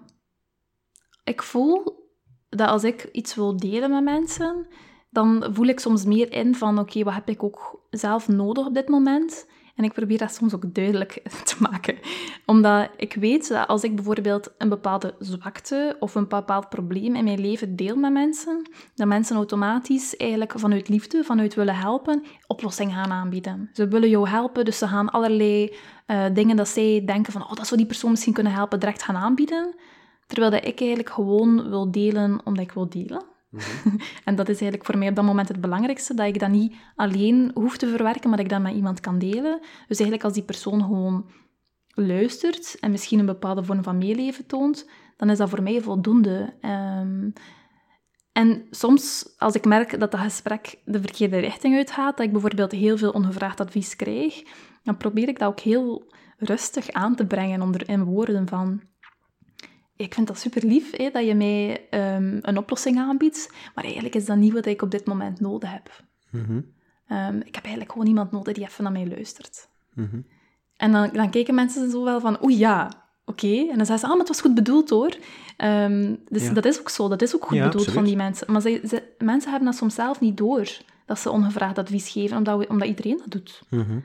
B: ik voel dat als ik iets wil delen met mensen, dan voel ik soms meer in van oké, wat heb ik ook zelf nodig op dit moment? En ik probeer dat soms ook duidelijk te maken. Omdat ik weet dat als ik bijvoorbeeld een bepaalde zwakte of een bepaald probleem in mijn leven deel met mensen, dat mensen automatisch eigenlijk vanuit liefde, vanuit willen helpen, oplossingen gaan aanbieden. Ze willen jou helpen, dus ze gaan allerlei eh, dingen dat zij denken van oh, dat zou die persoon misschien kunnen helpen, direct gaan aanbieden. Terwijl dat ik eigenlijk gewoon wil delen omdat ik wil delen. En dat is eigenlijk voor mij op dat moment het belangrijkste, dat ik dat niet alleen hoef te verwerken, maar dat ik dat met iemand kan delen. Dus eigenlijk als die persoon gewoon luistert en misschien een bepaalde vorm van meeleven toont, dan is dat voor mij voldoende. Ehm, en soms, als ik merk dat dat gesprek de verkeerde richting uitgaat, dat ik bijvoorbeeld heel veel ongevraagd advies krijg, dan probeer ik dat ook heel rustig aan te brengen onder in woorden van ik vind dat super lief dat je mij ehm, een oplossing aanbiedt, maar eigenlijk is dat niet wat ik op dit moment nodig heb.
A: Mhm,
B: Ehm, ik heb eigenlijk gewoon iemand nodig die even naar mij luistert.
A: mhm.
B: En dan, dan kijken mensen zo wel van, oeh ja, oké. En dan zeggen ze, ah, maar het was goed bedoeld hoor. Ehm, dus
A: Ja.
B: dat is ook zo, dat is ook goed
A: Ja,
B: bedoeld van die mensen. Maar ze, ze- mensen hebben dat soms zelf niet door, dat ze ongevraagd advies geven, omdat, we, omdat iedereen dat doet.
A: Mhm.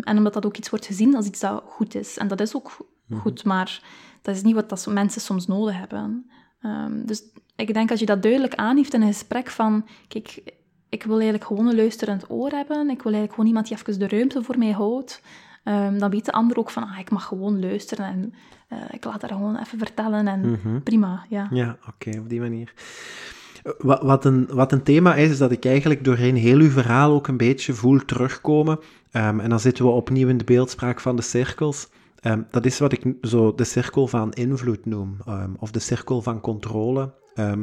B: En omdat dat ook iets wordt gezien als iets dat goed is. En dat is ook goed, maar dat is niet wat dat mensen soms nodig hebben. Ehm, dus ik denk als je dat duidelijk aangeeft in een gesprek van... Kijk, ik wil eigenlijk gewoon een luisterend oor hebben. Ik wil eigenlijk gewoon iemand die even de ruimte voor mij houdt. Ehm, dan weet de ander ook van, ah, ik mag gewoon luisteren en eh, ik laat haar gewoon even vertellen. En
A: Mhm.
B: prima, ja.
A: Ja, oké, op die manier. Wat, wat, een, wat een thema is, is dat ik eigenlijk doorheen heel uw verhaal ook een beetje voel terugkomen. Ehm, en dan zitten we opnieuw in de beeldspraak van de cirkels. Ehm, dat is wat ik zo de cirkel van invloed noem, ehm, of de cirkel van controle. Ehm,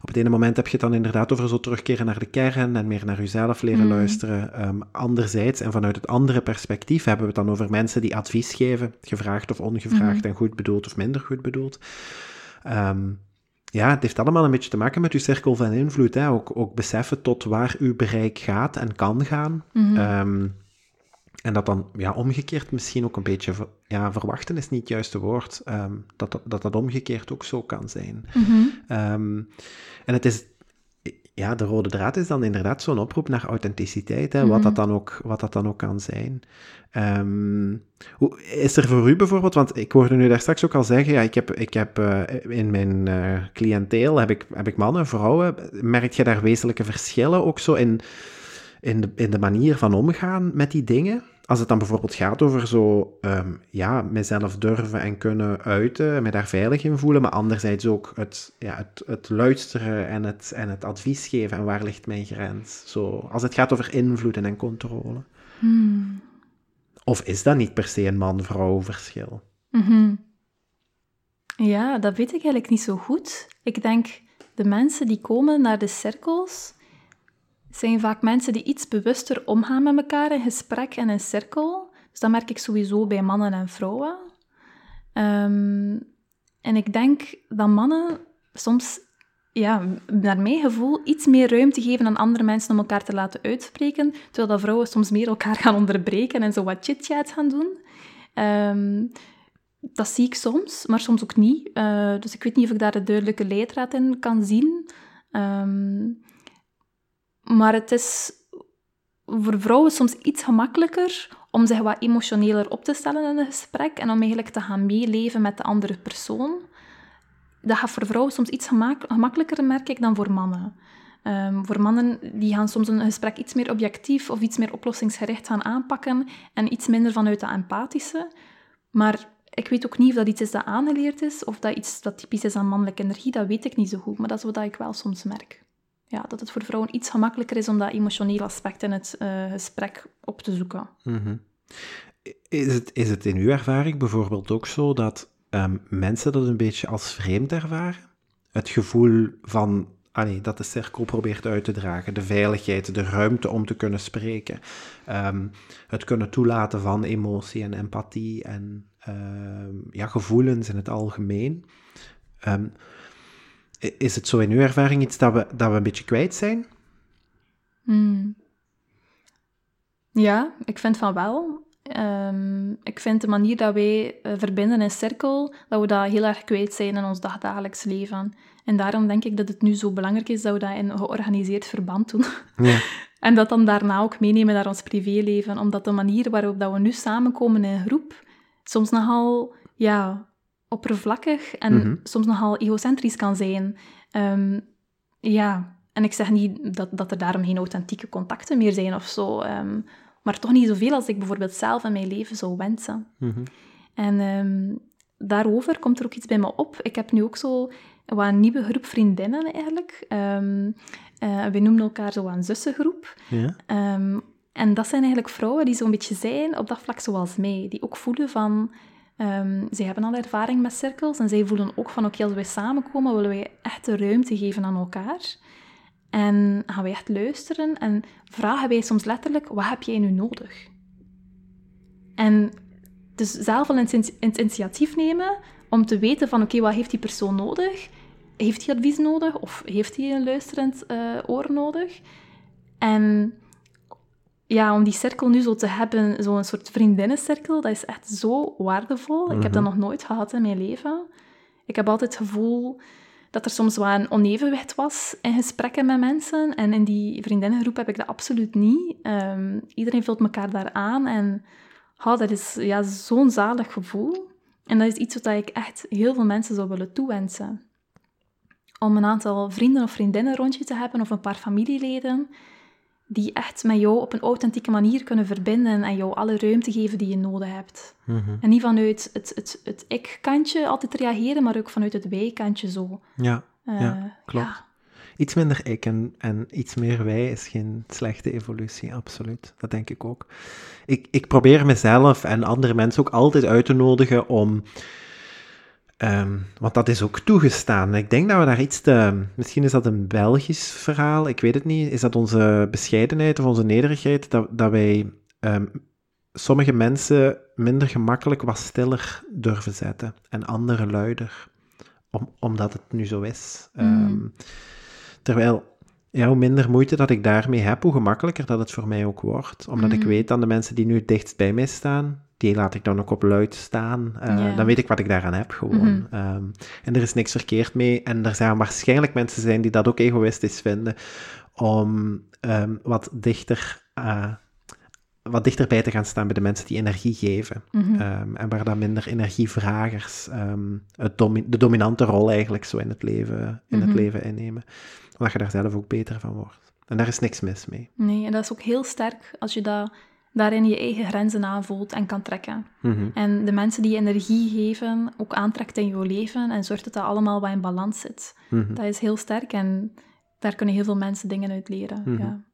A: op het ene moment heb je het dan inderdaad over zo terugkeren naar de kern en meer naar jezelf leren
B: Mm.
A: luisteren. Anderzijds, en vanuit het andere perspectief, hebben we het dan over mensen die advies geven, gevraagd of ongevraagd en goed bedoeld of minder goed bedoeld. Ja, het heeft allemaal een beetje te maken met uw cirkel van invloed. Hè? Ook, ook beseffen tot waar uw bereik gaat en kan gaan. Ehm, En dat dan ja, omgekeerd misschien ook een beetje, ja, verwachten is niet het juiste woord, ehm, dat, dat, dat dat omgekeerd ook zo kan zijn.
B: Mhm.
A: Ehm, en het is, ja, de rode draad is dan inderdaad zo'n oproep naar authenticiteit, hè, wat,
B: Mhm.
A: dat dan ook, wat dat dan ook kan zijn. Ehm, hoe, is er voor u bijvoorbeeld, want ik hoorde u daar straks ook al zeggen, ja, ik heb, ik heb eh, in mijn eh cliënteel heb ik, heb ik mannen, vrouwen, merk je daar wezenlijke verschillen ook zo in, in, de, in de manier van omgaan met die dingen? Als het dan bijvoorbeeld gaat over zo, ehm, ja, mezelf durven en kunnen uiten, en me daar veilig in voelen, maar anderzijds ook het, ja, het, het luisteren en het, en het advies geven en waar ligt mijn grens? Zo, als het gaat over invloeden en controle.
B: Hmm.
A: Of is dat niet per se een man-vrouw verschil?
B: Mhm. Ja, dat weet ik eigenlijk niet zo goed. Ik denk, de mensen die komen naar de cirkels, zijn vaak mensen die iets bewuster omgaan met elkaar in gesprek en in cirkel. Dus dat merk ik sowieso bij mannen en vrouwen. Ehm, en ik denk dat mannen soms, ja, naar mijn gevoel, iets meer ruimte geven aan andere mensen om elkaar te laten uitspreken, terwijl dat vrouwen soms meer elkaar gaan onderbreken en zo wat chit-chat gaan doen. Ehm, dat zie ik soms, maar soms ook niet. Eh, dus ik weet niet of ik daar een duidelijke leidraad in kan zien. Ehm, maar het is voor vrouwen soms iets gemakkelijker om zich wat emotioneler op te stellen in een gesprek en om eigenlijk te gaan meeleven met de andere persoon. Dat gaat voor vrouwen soms iets gemak- gemakkelijker, merk ik, dan voor mannen. Ehm, voor mannen die gaan soms een gesprek iets meer objectief of iets meer oplossingsgericht gaan aanpakken en iets minder vanuit de empathische. Maar ik weet ook niet of dat iets is dat aangeleerd is of dat iets dat typisch is aan mannelijke energie. Dat weet ik niet zo goed, maar dat is wat ik wel soms merk. Ja, dat het voor vrouwen iets gemakkelijker is om dat emotionele aspect in het eh, gesprek op te zoeken.
A: Mhm. Is het, is het in uw ervaring bijvoorbeeld ook zo dat ehm, mensen dat een beetje als vreemd ervaren? Het gevoel van allee, dat de cirkel probeert uit te dragen, de veiligheid, de ruimte om te kunnen spreken, ehm, het kunnen toelaten van emotie en empathie en ehm, ja, gevoelens in het algemeen. Is het zo in uw ervaring iets dat we, dat we een beetje kwijt zijn?
B: Hmm. Ja, ik vind van wel. Ehm, ik vind de manier dat wij eh, verbinden in cirkel, dat we dat heel erg kwijt zijn in ons dagdagelijks leven. En daarom denk ik dat het nu zo belangrijk is dat we dat in een georganiseerd verband doen.
A: Ja.
B: En dat dan daarna ook meenemen naar ons privéleven. Omdat de manier waarop dat we nu samenkomen in een groep soms nogal ja, oppervlakkig en
A: Mhm.
B: soms nogal egocentrisch kan zijn. Ehm, ja, en ik zeg niet dat, dat er daarom geen authentieke contacten meer zijn of zo. ehm, maar toch niet zoveel als ik bijvoorbeeld zelf in mijn leven zou wensen.
A: Mhm.
B: En ehm, daarover komt er ook iets bij me op. Ik heb nu ook zo wat een nieuwe groep vriendinnen eigenlijk. Eh, we noemen elkaar zo een zussengroep.
A: Ja.
B: En dat zijn eigenlijk vrouwen die zo'n beetje zijn op dat vlak zoals mij. Die ook voelen van... ehm zij hebben al ervaring met cirkels en zij voelen ook van oké, als wij samenkomen, willen wij echt de ruimte geven aan elkaar. En gaan wij echt luisteren en vragen wij soms letterlijk, wat heb jij nu nodig? En dus zelf al het het initiatief nemen om te weten van oké, wat heeft die persoon nodig? Heeft hij advies nodig of heeft hij een luisterend eh, oor nodig? En ja, om die cirkel nu zo te hebben, zo'n soort vriendinnencirkel, dat is echt zo waardevol. Ik heb dat nog nooit gehad in mijn leven. Ik heb altijd het gevoel dat er soms wel een onevenwicht was in gesprekken met mensen. En in die vriendinnengroep heb ik dat absoluut niet. Ehm, iedereen vult elkaar daar aan en oh, dat is ja, zo'n zalig gevoel. En dat is iets wat ik echt heel veel mensen zou willen toewensen. Om een aantal vrienden of vriendinnen rondje te hebben of een paar familieleden die echt met jou op een authentieke manier kunnen verbinden en jou alle ruimte geven die je nodig hebt.
A: Mhm.
B: En niet vanuit het, het, het ik-kantje altijd reageren, maar ook vanuit het wij-kantje zo.
A: Ja,
B: Eh,
A: ja, klopt.
B: ja.
A: Iets minder ik en, en iets meer wij is geen slechte evolutie, absoluut. Dat denk ik ook. Ik, ik probeer mezelf en andere mensen ook altijd uit te nodigen om. Ehm, want dat is ook toegestaan. Ik denk dat we daar iets te. Misschien is dat een Belgisch verhaal, ik weet het niet. Is dat onze bescheidenheid of onze nederigheid? Dat, dat wij ehm, sommige mensen minder gemakkelijk wat stiller durven zetten en anderen luider. Om, omdat het nu zo is.
B: Mm.
A: Ehm, Terwijl ja, hoe minder moeite dat ik daarmee heb, hoe gemakkelijker dat het voor mij ook wordt. Omdat ik
B: Mhm.
A: weet dan de mensen die nu het dichtst bij mij staan, die laat ik dan ook op luid staan. Eh. Dan weet ik wat ik daaraan heb gewoon.
B: Mhm.
A: Ehm, en er is niks verkeerd mee. En er zijn waarschijnlijk mensen zijn die dat ook egoïstisch vinden om ehm, wat dichter... eh, wat dichterbij te gaan staan bij de mensen die energie geven.
B: Mhm.
A: Ehm, en waar dan minder energievragers het domi- de dominante rol eigenlijk zo in het leven, in het
B: Mhm.
A: leven innemen. Omdat je daar zelf ook beter van wordt. En daar is niks mis mee.
B: Nee, en dat is ook heel sterk als je dat, daarin je eigen grenzen aanvoelt en kan trekken.
A: Mhm.
B: En de mensen die energie geven ook aantrekt in jouw leven en zorgt dat dat allemaal wat in balans zit.
A: Mhm.
B: Dat is heel sterk en daar kunnen heel veel mensen dingen uit leren.
A: Mhm.
B: ja.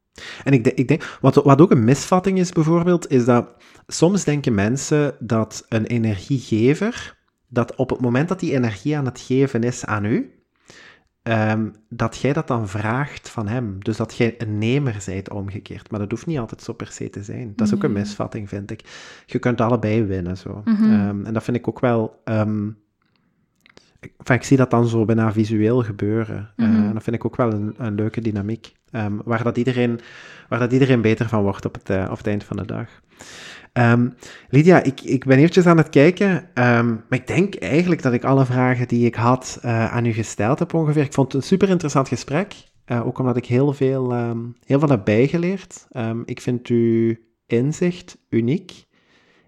A: En ik, ik denk, wat, wat ook een misvatting is bijvoorbeeld, is dat soms denken mensen dat een energiegever, dat op het moment dat die energie aan het geven is aan u, ehm, dat jij dat dan vraagt van hem. Dus dat jij een nemer zijt omgekeerd. Maar dat hoeft niet altijd zo per se te zijn. Dat is ook een
B: Nee.
A: misvatting, vind ik. Je kunt allebei winnen, zo.
B: Mhm.
A: Ehm, en dat vind ik ook wel... ehm, ik- enfin, ik zie dat dan zo bijna visueel gebeuren.
B: Mhm.
A: en dat vind ik ook wel een, een leuke dynamiek. Ehm, waar, dat iedereen, waar dat iedereen beter van wordt op het, eh, op het eind van de dag. Ehm, Lydia, ik, ik ben eventjes aan het kijken. ehm, maar ik denk eigenlijk dat ik alle vragen die ik had eh, aan u gesteld heb ongeveer. Ik vond het een super interessant gesprek. eh, ook omdat ik heel veel, heel veel heb bijgeleerd. Ik vind uw inzicht uniek.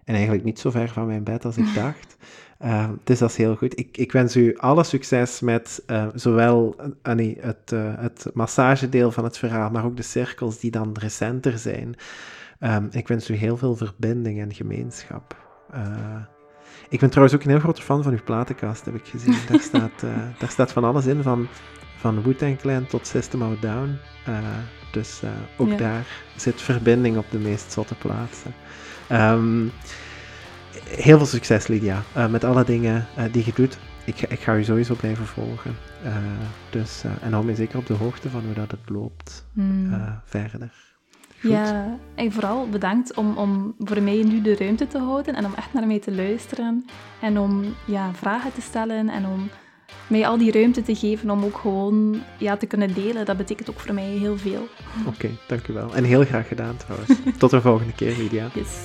A: En eigenlijk niet zo ver van mijn bed als ik dacht. Ehm, dus dat is heel goed. Ik, ik wens u alle succes met eh, zowel eh, nee, het, het massagedeel van het verhaal, maar ook de cirkels die dan recenter zijn. Ehm, ik wens u heel veel verbinding en gemeenschap. Ik ben trouwens ook een heel grote fan van uw platenkast, heb ik gezien. Daar staat, daar staat van alles in, van, van Wu-Tang Clan tot System a Down. Dus ook
B: Ja.
A: daar zit verbinding op de meest zotte plaatsen. Ehm, heel veel succes, Lydia, eh, met alle dingen eh, die je doet. Ik, ga- ik ga u sowieso blijven volgen. Eh, dus, en hou me zeker op de hoogte van hoe dat het loopt
B: Hmm.
A: verder. Goed.
B: Ja, en vooral bedankt om, om voor mij nu de ruimte te houden en om echt naar mij te luisteren. En om ja, vragen te stellen en om mij al die ruimte te geven om ook gewoon ja, te kunnen delen. Dat betekent ook voor mij heel veel.
A: Oké, dank u wel. En heel graag gedaan trouwens. Tot de volgende keer, Lydia.
B: Yes.